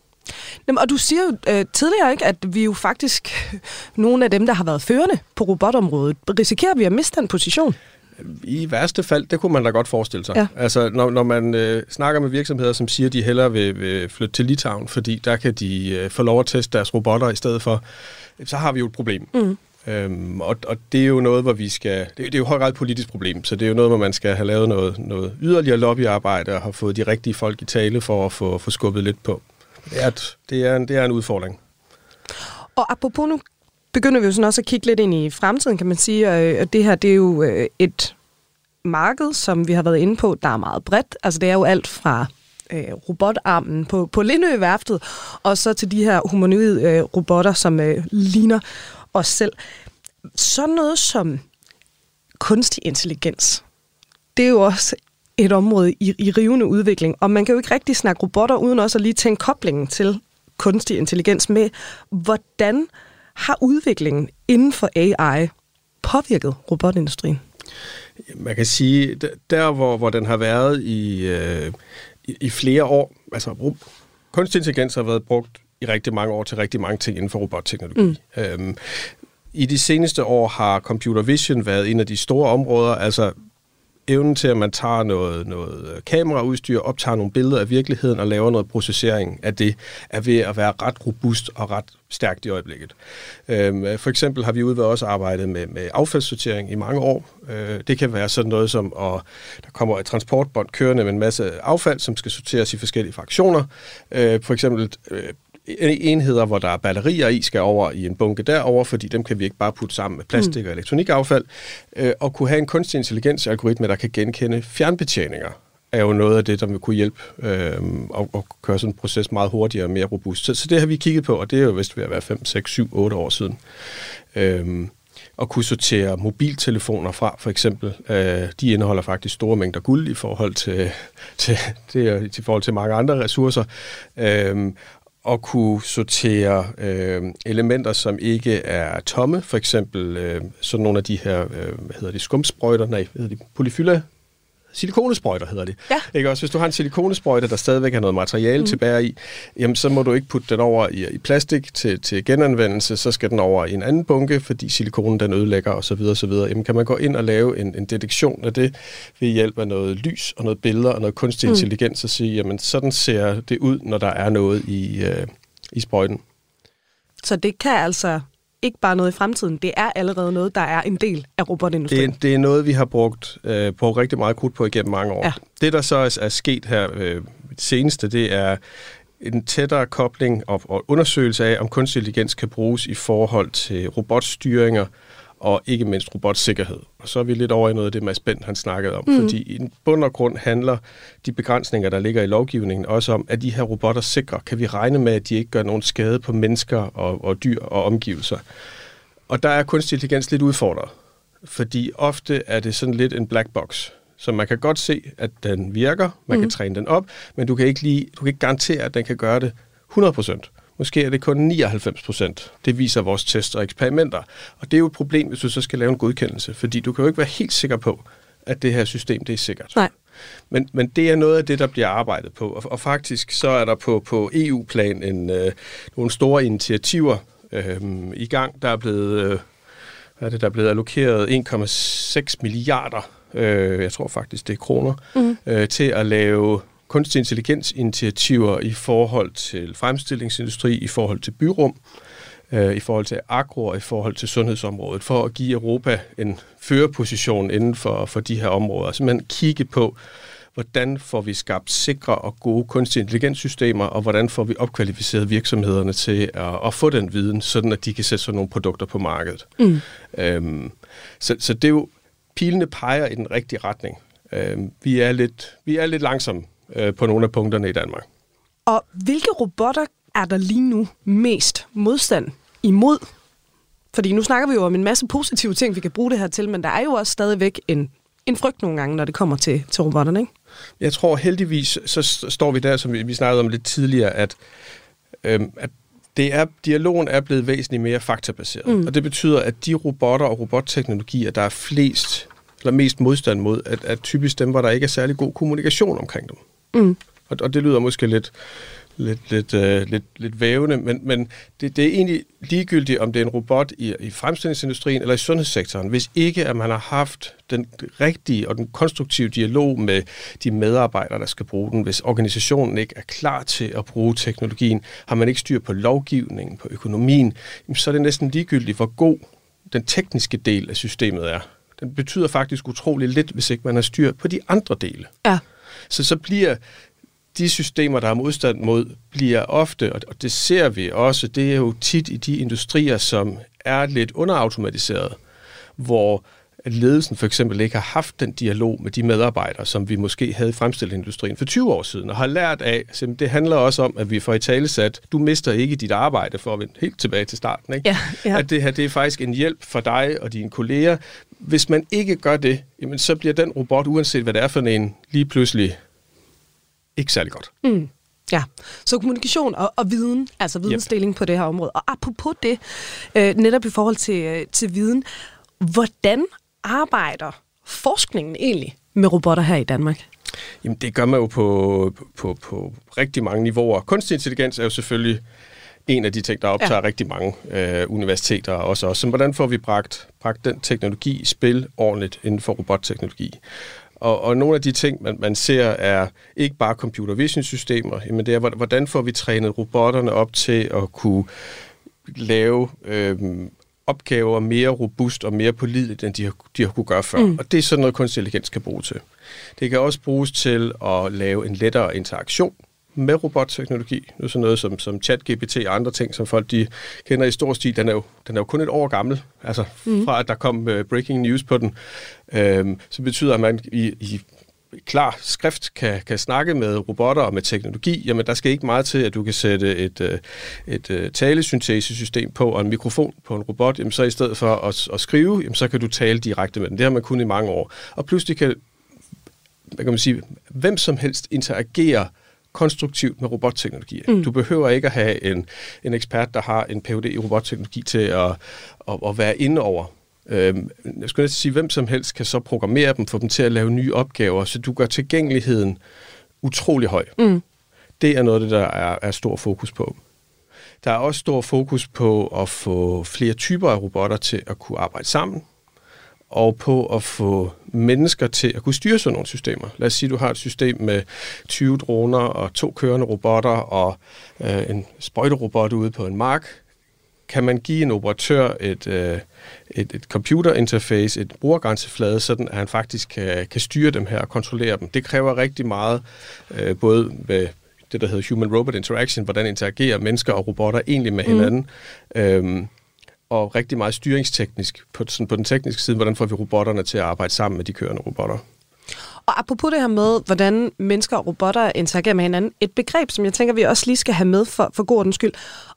Jamen, og du siger jo øh, tidligere ikke, at vi jo faktisk, nogle af dem, der har været førende på robotområdet, risikerer vi at miste den position? I værste fald, det kunne man da godt forestille sig. Ja. Altså, når, når man øh, snakker med virksomheder, som siger, at de hellere vil, vil flytte til Litauen, fordi der kan de øh, få lov at teste deres robotter i stedet for, så har vi jo et problem. Mm. Øhm, og, og det er jo noget, hvor vi skal... Det, det er jo højt et politisk problem, så det er jo noget, hvor man skal have lavet noget, noget yderligere lobbyarbejde og have fået de rigtige folk i tale for at få, få skubbet lidt på at er, det, er en, det er en udfordring. Og apropos nu begynder vi jo sådan også at kigge lidt ind i fremtiden, kan man sige. Og det her, det er jo øh, et marked, som vi har været inde på, der er meget bredt. Altså det er jo alt fra øh, robotarmen på, på Lindø-værftet, og så til de her humanoide øh, robotter, som øh, ligner os selv. Sådan noget som kunstig intelligens, det er jo også et område i, i rivende udvikling, og man kan jo ikke rigtig snakke robotter, uden også at lige tænke koblingen til kunstig intelligens med, hvordan har udviklingen inden for AI påvirket robotindustrien? Man kan sige, der hvor, hvor den har været i, øh, i, i flere år, altså kunstig intelligens har været brugt i rigtig mange år til rigtig mange ting inden for robotteknologi. Mm. Øhm, I de seneste år har computer vision været en af de store områder, altså evnen til, at man tager noget, noget øh, kameraudstyr, optager nogle billeder af virkeligheden og laver noget processering af det, er ved at være ret robust og ret stærkt i øjeblikket. Øhm, øh, for eksempel har vi ude ved også arbejdet med, med affaldssortering i mange år. Øh, det kan være sådan noget som, at der kommer et transportbånd kørende med en masse affald, som skal sorteres i forskellige fraktioner. Øh, for eksempel øh, enheder, hvor der er batterier i, skal over i en bunke derover, fordi dem kan vi ikke bare putte sammen med plastik mm. og elektronikaffald. Øh, og kunne have en kunstig intelligens-algoritme, der kan genkende fjernbetjeninger er jo noget af det, der vil kunne hjælpe øh, og, og køre sådan en proces meget hurtigere og mere robust. Så, så det har vi kigget på, og det er jo vist ved at være 5, 6, 7, 8 år siden. Øh, at kunne sortere mobiltelefoner fra, for eksempel. Øh, de indeholder faktisk store mængder guld i forhold til, til, til, til, forhold til mange andre ressourcer. Øh, at kunne sortere øh, elementer, som ikke er tomme, for eksempel øh, sådan nogle af de her, øh, hvad hedder de, skumsprøjter, nej, hvad hedder de, polyfylla? Silikonesprøjter hedder det. Ja. Ikke også? Hvis du har en silikonesprøjte, der stadigvæk har noget materiale mm. tilbage i, jamen så må du ikke putte den over i, i plastik til, til genanvendelse, så skal den over i en anden bunke, fordi silikonen den ødelægger osv. osv. Jamen kan man gå ind og lave en, en detektion af det ved hjælp af noget lys og noget billeder og noget kunstig mm. intelligens og sige, jamen sådan ser det ud, når der er noget i, øh, i sprøjten. Så det kan altså ikke bare noget i fremtiden, det er allerede noget, der er en del af robotindustrien. Det, det er noget, vi har brugt, øh, brugt rigtig meget krudt på igennem mange år. Ja. Det, der så er, er sket her øh, seneste, det er en tættere kobling og, og undersøgelse af, om kunstig intelligens kan bruges i forhold til robotstyringer, og ikke mindst robotsikkerhed. Og så er vi lidt over i noget af det, Mads Bent han snakkede om, mm. fordi i bund og grund handler de begrænsninger, der ligger i lovgivningen, også om, at de her robotter sikre. Kan vi regne med, at de ikke gør nogen skade på mennesker og, og dyr og omgivelser? Og der er kunstig intelligens lidt udfordret, fordi ofte er det sådan lidt en black box. Så man kan godt se, at den virker, man mm. kan træne den op, men du kan ikke lige, du kan ikke garantere, at den kan gøre det 100 procent. Måske er det kun 99 procent. Det viser vores test og eksperimenter. Og det er jo et problem, hvis du så skal lave en godkendelse, fordi du kan jo ikke være helt sikker på, at det her system det er sikkert. Nej. Men, men det er noget af det, der bliver arbejdet på. Og, og faktisk så er der på, på EU-plan en, øh, nogle store initiativer øh, i gang. Der er blevet, øh, hvad er det, der er blevet allokeret 1,6 milliarder, øh, jeg tror faktisk det er kroner, mm. øh, til at lave kunstig intelligens initiativer i forhold til fremstillingsindustri, i forhold til byrum, øh, i forhold til agro og i forhold til sundhedsområdet, for at give Europa en førerposition inden for, for de her områder. Så man kigge på, hvordan får vi skabt sikre og gode kunstig intelligenssystemer, og hvordan får vi opkvalificeret virksomhederne til at, at få den viden, sådan at de kan sætte sådan nogle produkter på markedet. Mm. Øhm, så, så det er jo, pilene peger i den rigtige retning. Øhm, vi, er lidt, vi er lidt langsomme øh, på nogle af punkterne i Danmark. Og hvilke robotter er der lige nu mest modstand imod? Fordi nu snakker vi jo om en masse positive ting, vi kan bruge det her til, men der er jo også stadigvæk en, en frygt nogle gange, når det kommer til, til robotterne, ikke? Jeg tror heldigvis, så står vi der, som vi, snakkede om lidt tidligere, at, øhm, at det er, dialogen er blevet væsentligt mere faktabaseret. Mm. Og det betyder, at de robotter og robotteknologier, der er flest eller mest modstand mod, at, at typisk dem, hvor der ikke er særlig god kommunikation omkring dem. Mm. Og, og det lyder måske lidt, lidt, lidt, uh, lidt, lidt vævende, men, men det, det er egentlig ligegyldigt, om det er en robot i, i fremstillingsindustrien eller i sundhedssektoren, hvis ikke at man har haft den rigtige og den konstruktive dialog med de medarbejdere, der skal bruge den, hvis organisationen ikke er klar til at bruge teknologien, har man ikke styr på lovgivningen, på økonomien, så er det næsten ligegyldigt, hvor god den tekniske del af systemet er. Den betyder faktisk utrolig lidt, hvis ikke man har styr på de andre dele. Ja. Så så bliver de systemer, der har modstand mod, bliver ofte, og det ser vi også, det er jo tit i de industrier, som er lidt underautomatiseret, hvor ledelsen for eksempel ikke har haft den dialog med de medarbejdere, som vi måske havde i fremstillingsindustrien for 20 år siden, og har lært af, at det handler også om, at vi får i tale sat, du mister ikke dit arbejde, for at vende helt tilbage til starten. Ikke? Ja, ja. At det her det er faktisk en hjælp for dig og dine kolleger. Hvis man ikke gør det, jamen, så bliver den robot, uanset hvad det er for en, lige pludselig ikke særlig godt. Mm. Ja, så kommunikation og, og viden, altså vidensdeling yep. på det her område. Og apropos det, øh, netop i forhold til, øh, til viden, hvordan arbejder forskningen egentlig med robotter her i Danmark? Jamen, det gør man jo på, på, på rigtig mange niveauer. Kunstig intelligens er jo selvfølgelig en af de ting, der optager ja. rigtig mange øh, universiteter også. også. Så hvordan får vi bragt, bragt den teknologi i spil ordentligt inden for robotteknologi? og, og nogle af de ting, man, man ser, er ikke bare computer vision systemer, men det er, hvordan får vi trænet robotterne op til at kunne lave øh, opgaver mere robust og mere pålideligt, end de har, de har kunne gøre før. Mm. Og det er sådan noget, kunstig intelligens kan bruge til. Det kan også bruges til at lave en lettere interaktion med robotteknologi. Nu sådan noget som, som ChatGPT og andre ting, som folk de kender i stor stil, den er jo, den er jo kun et år gammel. Altså mm. fra at der kom uh, breaking news på den. Øhm, så betyder at man i, i klar skrift kan, kan snakke med robotter og med teknologi, jamen der skal ikke meget til, at du kan sætte et, øh, et, et øh, talesyntesesystem på og en mikrofon på en robot, jamen så i stedet for at, at skrive, jamen så kan du tale direkte med den. Det har man kun i mange år. Og pludselig kan, hvad kan man sige, hvem som helst interagere konstruktivt med robotteknologi. Mm. Du behøver ikke at have en, en ekspert, der har en Ph.D. i robotteknologi til at, at, at være inde over Øhm, jeg skulle næsten sige, hvem som helst kan så programmere dem, få dem til at lave nye opgaver, så du gør tilgængeligheden utrolig høj. Mm. Det er noget det, der er, er stor fokus på. Der er også stor fokus på at få flere typer af robotter til at kunne arbejde sammen, og på at få mennesker til at kunne styre sådan nogle systemer. Lad os sige, at du har et system med 20 droner og to kørende robotter og øh, en sprøjterobot ude på en mark. Kan man give en operatør et, øh, et, et computerinterface, et brugergrænseflade, sådan at han faktisk kan, kan styre dem her og kontrollere dem. Det kræver rigtig meget, øh, både med det, der hedder human-robot interaction, hvordan interagerer mennesker og robotter egentlig med mm. hinanden, øhm, og rigtig meget styringsteknisk på, sådan på den tekniske side, hvordan får vi robotterne til at arbejde sammen med de kørende robotter. Og apropos det her med, hvordan mennesker og robotter interagerer med hinanden, et begreb, som jeg tænker, vi også lige skal have med for, for god ordens skyld.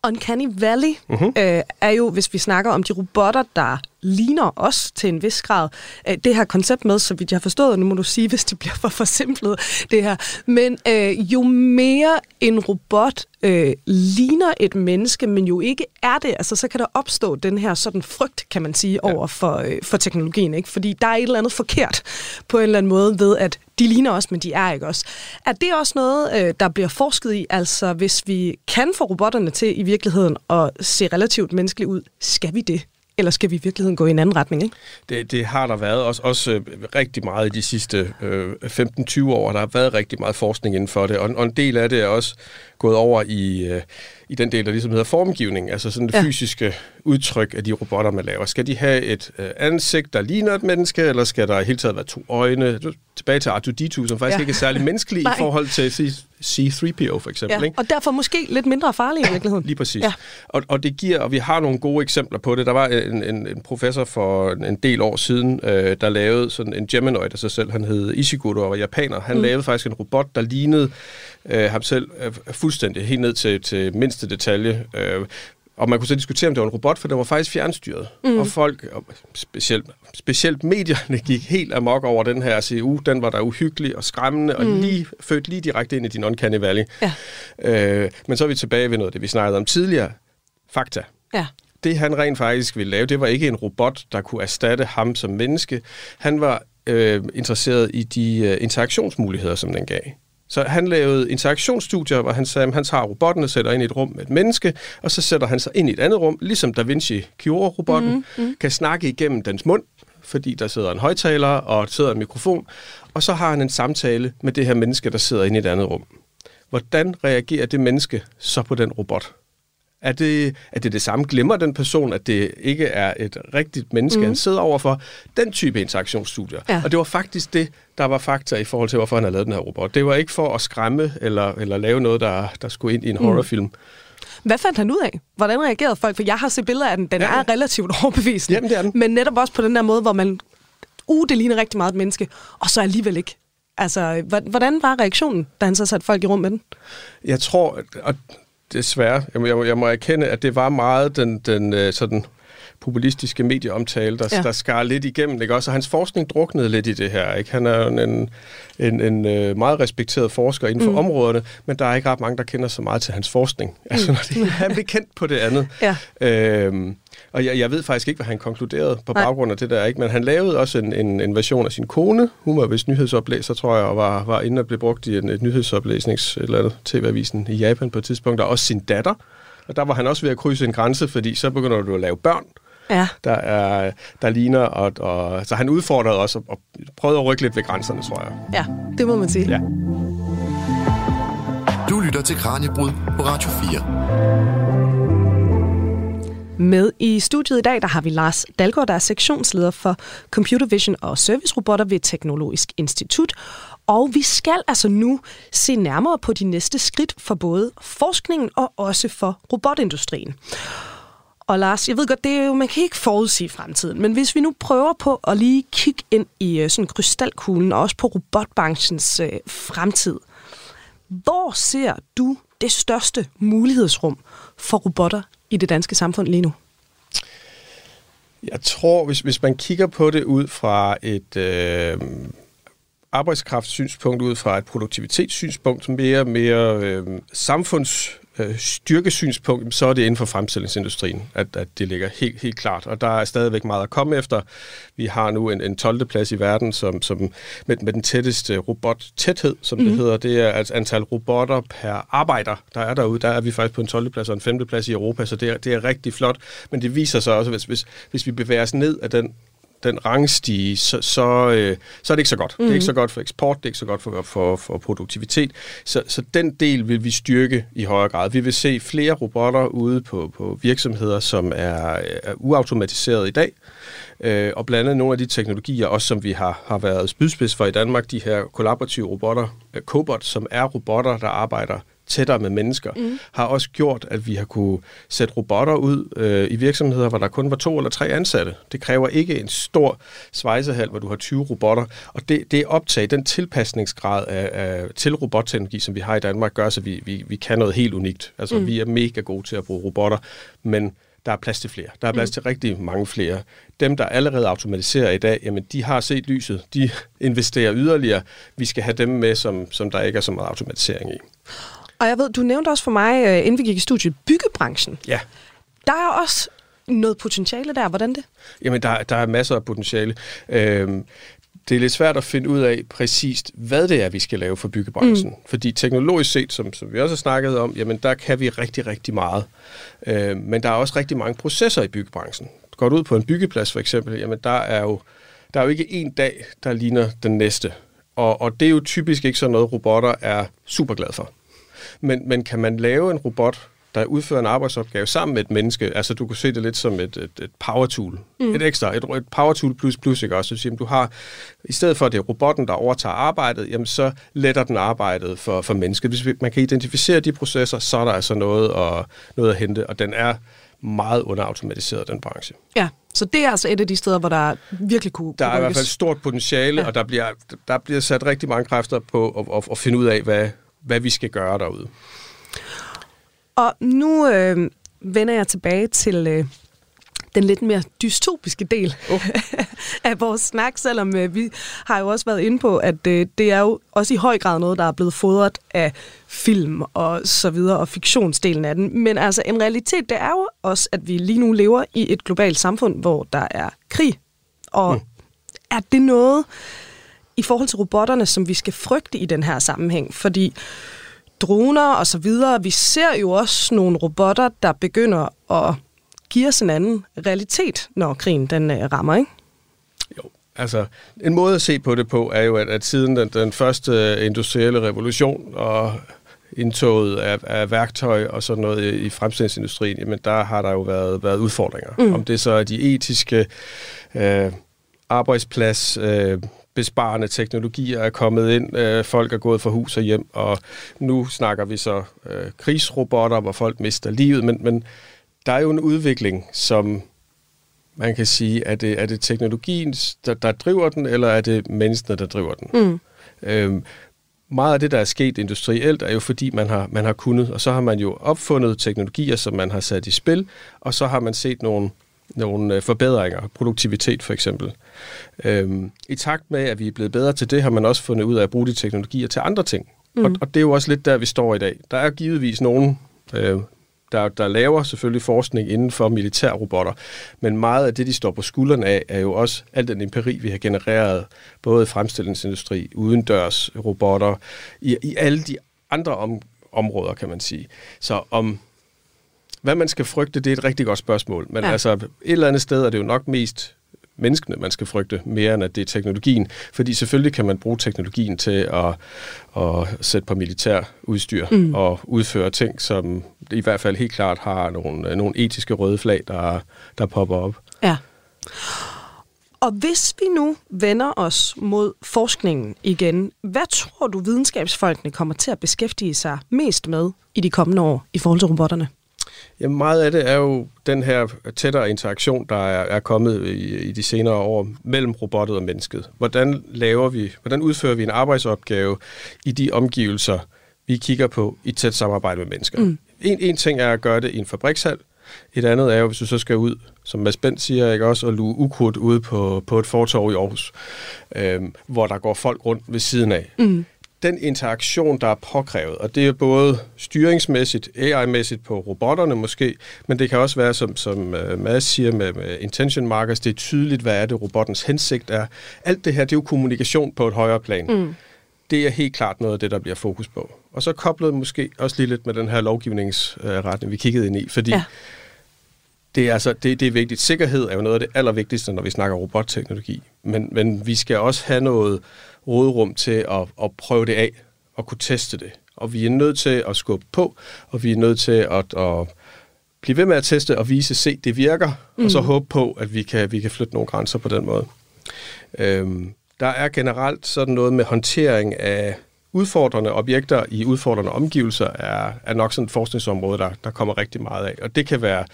Uncanny Valley uh-huh. øh, er jo, hvis vi snakker om de robotter, der ligner os til en vis grad. Øh, det her koncept med, så vidt jeg har forstået, nu må du sige, hvis det bliver for forsimplet, det her. Men øh, jo mere en robot øh, ligner et menneske, men jo ikke er det, altså så kan der opstå den her sådan frygt, kan man sige, over for, øh, for teknologien. Ikke? Fordi der er et eller andet forkert på en eller anden måde ved, at de ligner os, men de er ikke os. Er det også noget, øh, der bliver forsket i? Altså, hvis vi kan få robotterne til i virkeligheden at se relativt menneskeligt ud, skal vi det? Eller skal vi i virkeligheden gå i en anden retning? Ikke? Det, det har der været også, også øh, rigtig meget i de sidste øh, 15-20 år. Der har været rigtig meget forskning inden for det, og, og en del af det er også gået over i, øh, i den del, der ligesom hedder formgivning, altså sådan det ja. fysiske udtryk af de robotter, man laver. Skal de have et øh, ansigt, der ligner et menneske, eller skal der i hele taget være to øjne? Tilbage til R2-D2, som faktisk ja. ikke er særlig menneskelig i forhold til C3PO for eksempel. Ja. Ikke? Og derfor måske lidt mindre farlig i virkeligheden. Lige præcis. Ja. Og, og det giver, og vi har nogle gode eksempler på det. Der var en, en, en professor for en del år siden, øh, der lavede sådan en Geminoid af sig selv. Han hed Ishiguro og var japaner. Han mm. lavede faktisk en robot, der lignede øh, ham selv øh, fuldstændig helt ned til, til mindste detalje. Øh, og man kunne så diskutere, om det var en robot, for det var faktisk fjernstyret. Mm. Og folk, og specielt, specielt medierne, gik helt amok over den her CU. Den var der uhyggelig og skræmmende, mm. og lige født lige direkte ind i din uncanny valley. Ja. Øh, men så er vi tilbage ved noget det, vi snakkede om tidligere. Fakta. Ja. Det han rent faktisk ville lave, det var ikke en robot, der kunne erstatte ham som menneske. Han var øh, interesseret i de øh, interaktionsmuligheder, som den gav. Så han lavede interaktionsstudier, hvor han sagde, at han tager robotten og sætter ind i et rum med et menneske, og så sætter han sig ind i et andet rum, ligesom Da Vinci Cure-robotten, mm, mm. kan snakke igennem dens mund, fordi der sidder en højtaler og sidder en mikrofon, og så har han en samtale med det her menneske, der sidder inde i et andet rum. Hvordan reagerer det menneske så på den robot? Er det, er det det samme? Glemmer den person, at det ikke er et rigtigt menneske, mm. han sidder overfor? Den type interaktionsstudier. Ja. Og det var faktisk det, der var fakta i forhold til, hvorfor han har lavet den her robot. Det var ikke for at skræmme eller, eller lave noget, der, der skulle ind i en mm. horrorfilm. Hvad fandt han ud af? Hvordan reagerede folk? For jeg har set billeder af den. Den ja. er relativt overbevisende. Jamen, det er den. Men netop også på den der måde, hvor man... Uh, det ligner rigtig meget et menneske. Og så alligevel ikke. Altså, hvordan var reaktionen, da han så satte folk i rum med den? Jeg tror, og desværre, jeg må, jeg må erkende, at det var meget den, den øh, sådan populistiske medieomtale, der, ja. der skar lidt igennem. Ikke? Også, hans forskning druknede lidt i det her. Ikke? Han er en, en, en, en øh, meget respekteret forsker inden for mm. områderne, men der er ikke ret mange, der kender så meget til hans forskning. Mm. Altså, når det, han blev kendt på det andet. Ja. Øhm, og jeg, jeg ved faktisk ikke, hvad han konkluderede på baggrund af det der, ikke? men han lavede også en, en, en version af sin kone. Hun var vist nyhedsoplæser, tror jeg, og var, var inde og blev brugt i en, et nyhedsoplæsnings eller andet, tv-avisen i Japan på et tidspunkt. Der også sin datter, og der var han også ved at krydse en grænse, fordi så begynder du at lave børn. Ja. der, er, der ligner. Og, og, så han udfordrede os og, og prøvede at rykke lidt ved grænserne, tror jeg. Ja, det må man sige. Ja. Du lytter til Kranjebrud på Radio 4. Med i studiet i dag, der har vi Lars Dalgaard, der er sektionsleder for Computer Vision og Servicerobotter ved Teknologisk Institut. Og vi skal altså nu se nærmere på de næste skridt for både forskningen og også for robotindustrien. Og Lars, jeg ved godt, det er jo, man kan ikke forudsige fremtiden, men hvis vi nu prøver på at lige kigge ind i øh, sådan krystalkuglen, og også på robotbranchens øh, fremtid, hvor ser du det største mulighedsrum for robotter i det danske samfund lige nu? Jeg tror, hvis, hvis man kigger på det ud fra et øh, arbejdskraftssynspunkt, ud fra et produktivitetssynspunkt, mere mere øh, samfunds øh, styrkesynspunkt, så er det inden for fremstillingsindustrien, at, at det ligger helt, helt klart. Og der er stadigvæk meget at komme efter. Vi har nu en, en 12. plads i verden som, som med, med den tætteste robottæthed, som mm. det hedder. Det er altså antal robotter per arbejder, der er derude. Der er vi faktisk på en 12. plads og en 5. plads i Europa, så det er, det er rigtig flot. Men det viser sig også, hvis, hvis, hvis vi bevæger os ned af den den rangstige, så, så, øh, så er det ikke så godt. Mm. Det er ikke så godt for eksport, det er ikke så godt for, for, for produktivitet. Så, så den del vil vi styrke i højere grad. Vi vil se flere robotter ude på, på virksomheder, som er, er uautomatiseret i dag. Øh, og blandt andet nogle af de teknologier, også som vi har, har været spydspids for i Danmark, de her kollaborative robotter, øh, Cobot, som er robotter, der arbejder tættere med mennesker, mm. har også gjort, at vi har kunne sætte robotter ud øh, i virksomheder, hvor der kun var to eller tre ansatte. Det kræver ikke en stor svejsehal, hvor du har 20 robotter, og det, det optag, den tilpasningsgrad af, af, til robotteknologi, som vi har i Danmark, gør, så vi, vi, vi kan noget helt unikt. Altså, mm. vi er mega gode til at bruge robotter, men der er plads til flere. Der er plads mm. til rigtig mange flere. Dem, der allerede automatiserer i dag, jamen, de har set lyset. De investerer yderligere. Vi skal have dem med, som, som der ikke er så meget automatisering i. Og jeg ved, du nævnte også for mig, øh, inden vi gik i studiet, byggebranchen. Ja. Der er også noget potentiale der. Hvordan det? Jamen, der, der er masser af potentiale. Øhm, det er lidt svært at finde ud af præcist, hvad det er, vi skal lave for byggebranchen. Mm. Fordi teknologisk set, som, som vi også har snakket om, jamen der kan vi rigtig, rigtig meget. Øh, men der er også rigtig mange processer i byggebranchen. Går du ud på en byggeplads for eksempel, jamen der er jo, der er jo ikke en dag, der ligner den næste. Og, og det er jo typisk ikke sådan noget, robotter er super glad for. Men, men kan man lave en robot, der udfører en arbejdsopgave sammen med et menneske, altså du kan se det lidt som et, et, et power tool, mm. et ekstra, et, et power tool plus plus, ikke også? Så du har, i stedet for at det er robotten, der overtager arbejdet, jamen så letter den arbejdet for, for mennesket. Hvis man kan identificere de processer, så er der altså noget at, noget at hente, og den er meget underautomatiseret, den branche. Ja, så det er altså et af de steder, hvor der virkelig kunne Der er i hvert fald stort potentiale, ja. og der bliver, der bliver sat rigtig mange kræfter på at, at, at finde ud af, hvad, hvad vi skal gøre derude. Og nu øh, vender jeg tilbage til øh, den lidt mere dystopiske del uh. af vores snak, selvom øh, vi har jo også været inde på, at øh, det er jo også i høj grad noget, der er blevet fodret af film og så videre, og fiktionsdelen af den. Men altså en realitet, det er jo også, at vi lige nu lever i et globalt samfund, hvor der er krig. Og mm. er det noget i forhold til robotterne, som vi skal frygte i den her sammenhæng? Fordi droner og så videre. Vi ser jo også nogle robotter, der begynder at give os en anden realitet, når krigen den øh, rammer, ikke? Jo, altså en måde at se på det på er jo, at, at siden den, den første industrielle revolution og indtoget af, af værktøj og sådan noget i, i fremstillingsindustrien, jamen der har der jo været, været udfordringer. Mm. Om det så er de etiske øh, arbejdsplads, øh, besparende teknologier er kommet ind, øh, folk er gået fra hus og hjem, og nu snakker vi så øh, krigsrobotter, hvor folk mister livet, men, men der er jo en udvikling, som man kan sige, er det, er det teknologien, der, der driver den, eller er det menneskene, der driver den? Mm. Øhm, meget af det, der er sket industrielt, er jo fordi, man har, man har kunnet, og så har man jo opfundet teknologier, som man har sat i spil, og så har man set nogle nogle øh, forbedringer, produktivitet for eksempel. Øhm, I takt med, at vi er blevet bedre til det, har man også fundet ud af at bruge de teknologier til andre ting. Mm. Og, og det er jo også lidt der, vi står i dag. Der er givetvis nogen, øh, der, der laver selvfølgelig forskning inden for militærrobotter, men meget af det, de står på skuldrene af, er jo også al den empiri, vi har genereret, både i fremstillingsindustri, udendørs robotter, i, i alle de andre om, områder, kan man sige. Så om hvad man skal frygte, det er et rigtig godt spørgsmål. Men Ja. altså, et eller andet sted er det jo nok mest menneskene, man skal frygte, mere end at det er teknologien. Fordi selvfølgelig kan man bruge teknologien til at, at sætte på militær udstyr mm. og udføre ting, som i hvert fald helt klart har nogle, nogle etiske røde flag, der, der popper op. Ja. Og hvis vi nu vender os mod forskningen igen, hvad tror du videnskabsfolkene kommer til at beskæftige sig mest med i de kommende år i forhold til robotterne? Jamen meget af det er jo den her tættere interaktion, der er, er kommet i, i de senere år mellem robottet og mennesket. Hvordan laver vi, hvordan udfører vi en arbejdsopgave i de omgivelser, vi kigger på i tæt samarbejde med mennesker? Mm. En, en ting er at gøre det i en fabrikshal. Et andet er jo, hvis du så skal ud, som Mads Bent siger, ikke også, og luge ukrudt ude på, på et fortorv i Aarhus, øhm, hvor der går folk rundt ved siden af. Mm den interaktion, der er påkrævet, og det er både styringsmæssigt, AI-mæssigt på robotterne måske, men det kan også være, som, som uh, Mads siger med, med intention markers, det er tydeligt, hvad er det, robottens hensigt er. Alt det her, det er jo kommunikation på et højere plan. Mm. Det er helt klart noget af det, der bliver fokus på. Og så koblet måske også lige lidt med den her lovgivningsretning, vi kiggede ind i, fordi ja. det, er altså, det, det er vigtigt. Sikkerhed er jo noget af det allervigtigste, når vi snakker robotteknologi. Men, men vi skal også have noget råderum til at, at prøve det af og kunne teste det. Og vi er nødt til at skubbe på, og vi er nødt til at, at blive ved med at teste og vise, se, det virker, mm. og så håbe på, at vi kan, vi kan flytte nogle grænser på den måde. Øhm, der er generelt sådan noget med håndtering af udfordrende objekter i udfordrende omgivelser, er, er nok sådan et forskningsområde, der, der kommer rigtig meget af. Og det kan være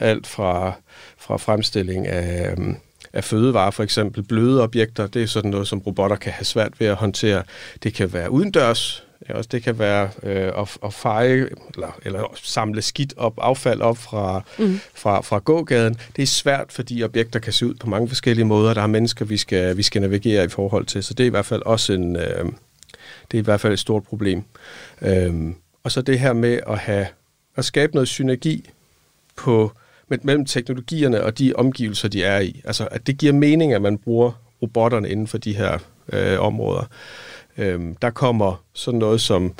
alt fra, fra fremstilling af, øhm, af fødevarer, for eksempel bløde objekter, det er sådan noget, som robotter kan have svært ved at håndtere. Det kan være udendørs, ja, også det kan være øh, at, at feje eller, eller samle skidt op, affald op fra, mm. fra, fra gågaden. Det er svært, fordi objekter kan se ud på mange forskellige måder. Der er mennesker, vi skal, vi skal navigere i forhold til, så det er i hvert fald også en, øh, det er i hvert fald et stort problem. Øhm, og så det her med at have at skabe noget synergi på mellem teknologierne og de omgivelser, de er i. Altså, at det giver mening, at man bruger robotterne inden for de her øh, områder. Øhm, der kommer sådan noget som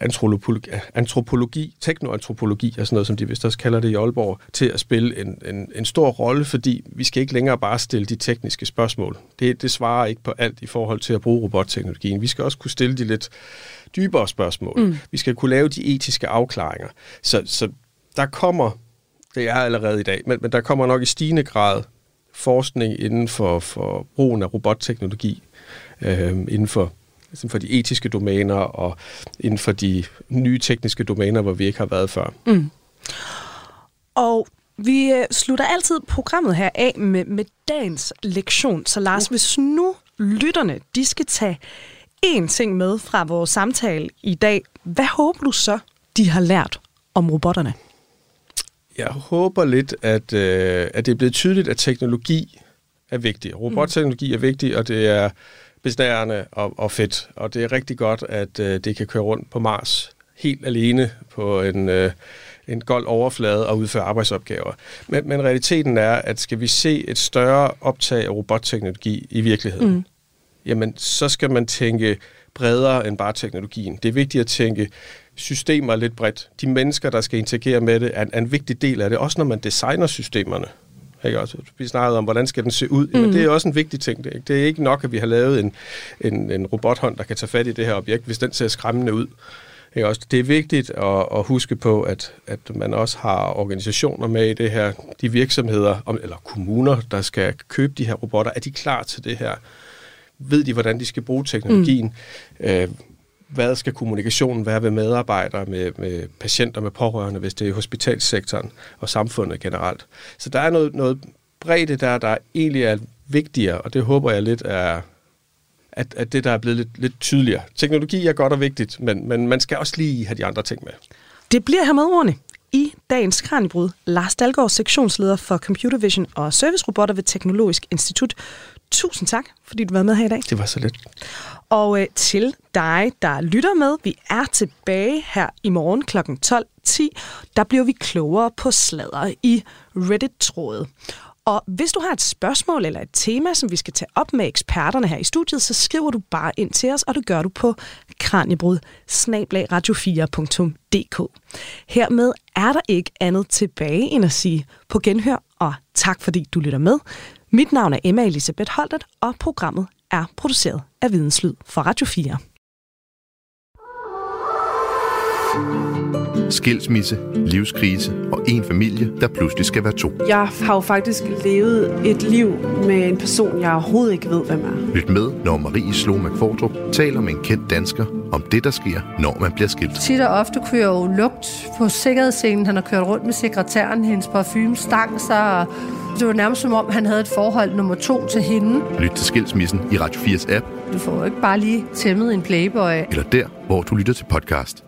antropologi, antropologi teknoantropologi, og sådan noget, som de vist også kalder det i Aalborg, til at spille en, en, en stor rolle, fordi vi skal ikke længere bare stille de tekniske spørgsmål. Det, det svarer ikke på alt i forhold til at bruge robotteknologien. Vi skal også kunne stille de lidt dybere spørgsmål. Mm. Vi skal kunne lave de etiske afklaringer. Så, så der kommer, det er allerede i dag, men, men der kommer nok i stigende grad forskning inden for, for brugen af robotteknologi, øh, inden for inden for de etiske domæner og inden for de nye tekniske domæner, hvor vi ikke har været før. Mm. Og vi øh, slutter altid programmet her af med, med dagens lektion. Så Lars, hvis nu lytterne de skal tage én ting med fra vores samtale i dag, hvad håber du så, de har lært om robotterne? Jeg håber lidt, at, øh, at det er blevet tydeligt, at teknologi er vigtig. Robotteknologi er vigtig, og det er besnærende og, og fedt. Og det er rigtig godt, at øh, det kan køre rundt på Mars helt alene på en, øh, en gold overflade og udføre arbejdsopgaver. Men, men realiteten er, at skal vi se et større optag af robotteknologi i virkeligheden, mm. jamen så skal man tænke bredere end bare teknologien. Det er vigtigt at tænke systemer lidt bredt. De mennesker, der skal interagere med det, er en, er en vigtig del af det, også når man designer systemerne. Ikke også? Vi snakkede om, hvordan skal den se ud. Jamen, Mhm. det er også en vigtig ting. Det er, ikke, det er ikke nok, at vi har lavet en, en, en robothånd, der kan tage fat i det her objekt, hvis den ser skræmmende ud. Ikke også? Det er vigtigt at, at huske på, at, at man også har organisationer med i det her. De virksomheder, om- eller kommuner, der skal købe de her robotter, er de klar til det her? Ved de, hvordan de skal bruge teknologien? Mm. Øh, hvad skal kommunikationen være ved medarbejdere, med, med patienter, med pårørende, hvis det er i hospitalsektoren og samfundet generelt. Så der er noget, noget bredde der, der egentlig er vigtigere, og det håber jeg lidt er, at, at det der er blevet lidt, lidt tydeligere. Teknologi er godt og vigtigt, men, men man skal også lige have de andre ting med. Det bliver her med ordene i dagens Kranjebrud. Lars Dalgaard, sektionsleder for Computer Vision og Servicerobotter ved Teknologisk Institut. Tusind tak, fordi du var med her i dag. Det var så lidt. Og øh, til dig, der lytter med, vi er tilbage her i morgen kl. 12.10. Der bliver vi klogere på sladder i Reddit-trådet. Og hvis du har et spørgsmål eller et tema, som vi skal tage op med eksperterne her i studiet, så skriver du bare ind til os, og det gør du på kranjebrud radio4.dk. Hermed er der ikke andet tilbage end at sige på genhør, og tak fordi du lytter med. Mit navn er Emma Elisabeth Holtet, og programmet er produceret af Videnslyd for Radio 4. Skilsmisse, livskrise og en familie, der pludselig skal være to. Jeg har jo faktisk levet et liv med en person, jeg overhovedet ikke ved, hvem er. Lyt med, når Marie Slå McFordrup taler med en kendt dansker om det, der sker, når man bliver skilt. Tit og ofte jeg jo lugt på sikkerhedsscenen. Han har kørt rundt med sekretæren, hendes parfume stang sig, og det var nærmest som om, han havde et forhold nummer to til hende. Lyt til Skilsmissen i Radio 4's app, Du får jo ikke bare lige tæmmet en playboy. eller der, hvor du lytter til podcast.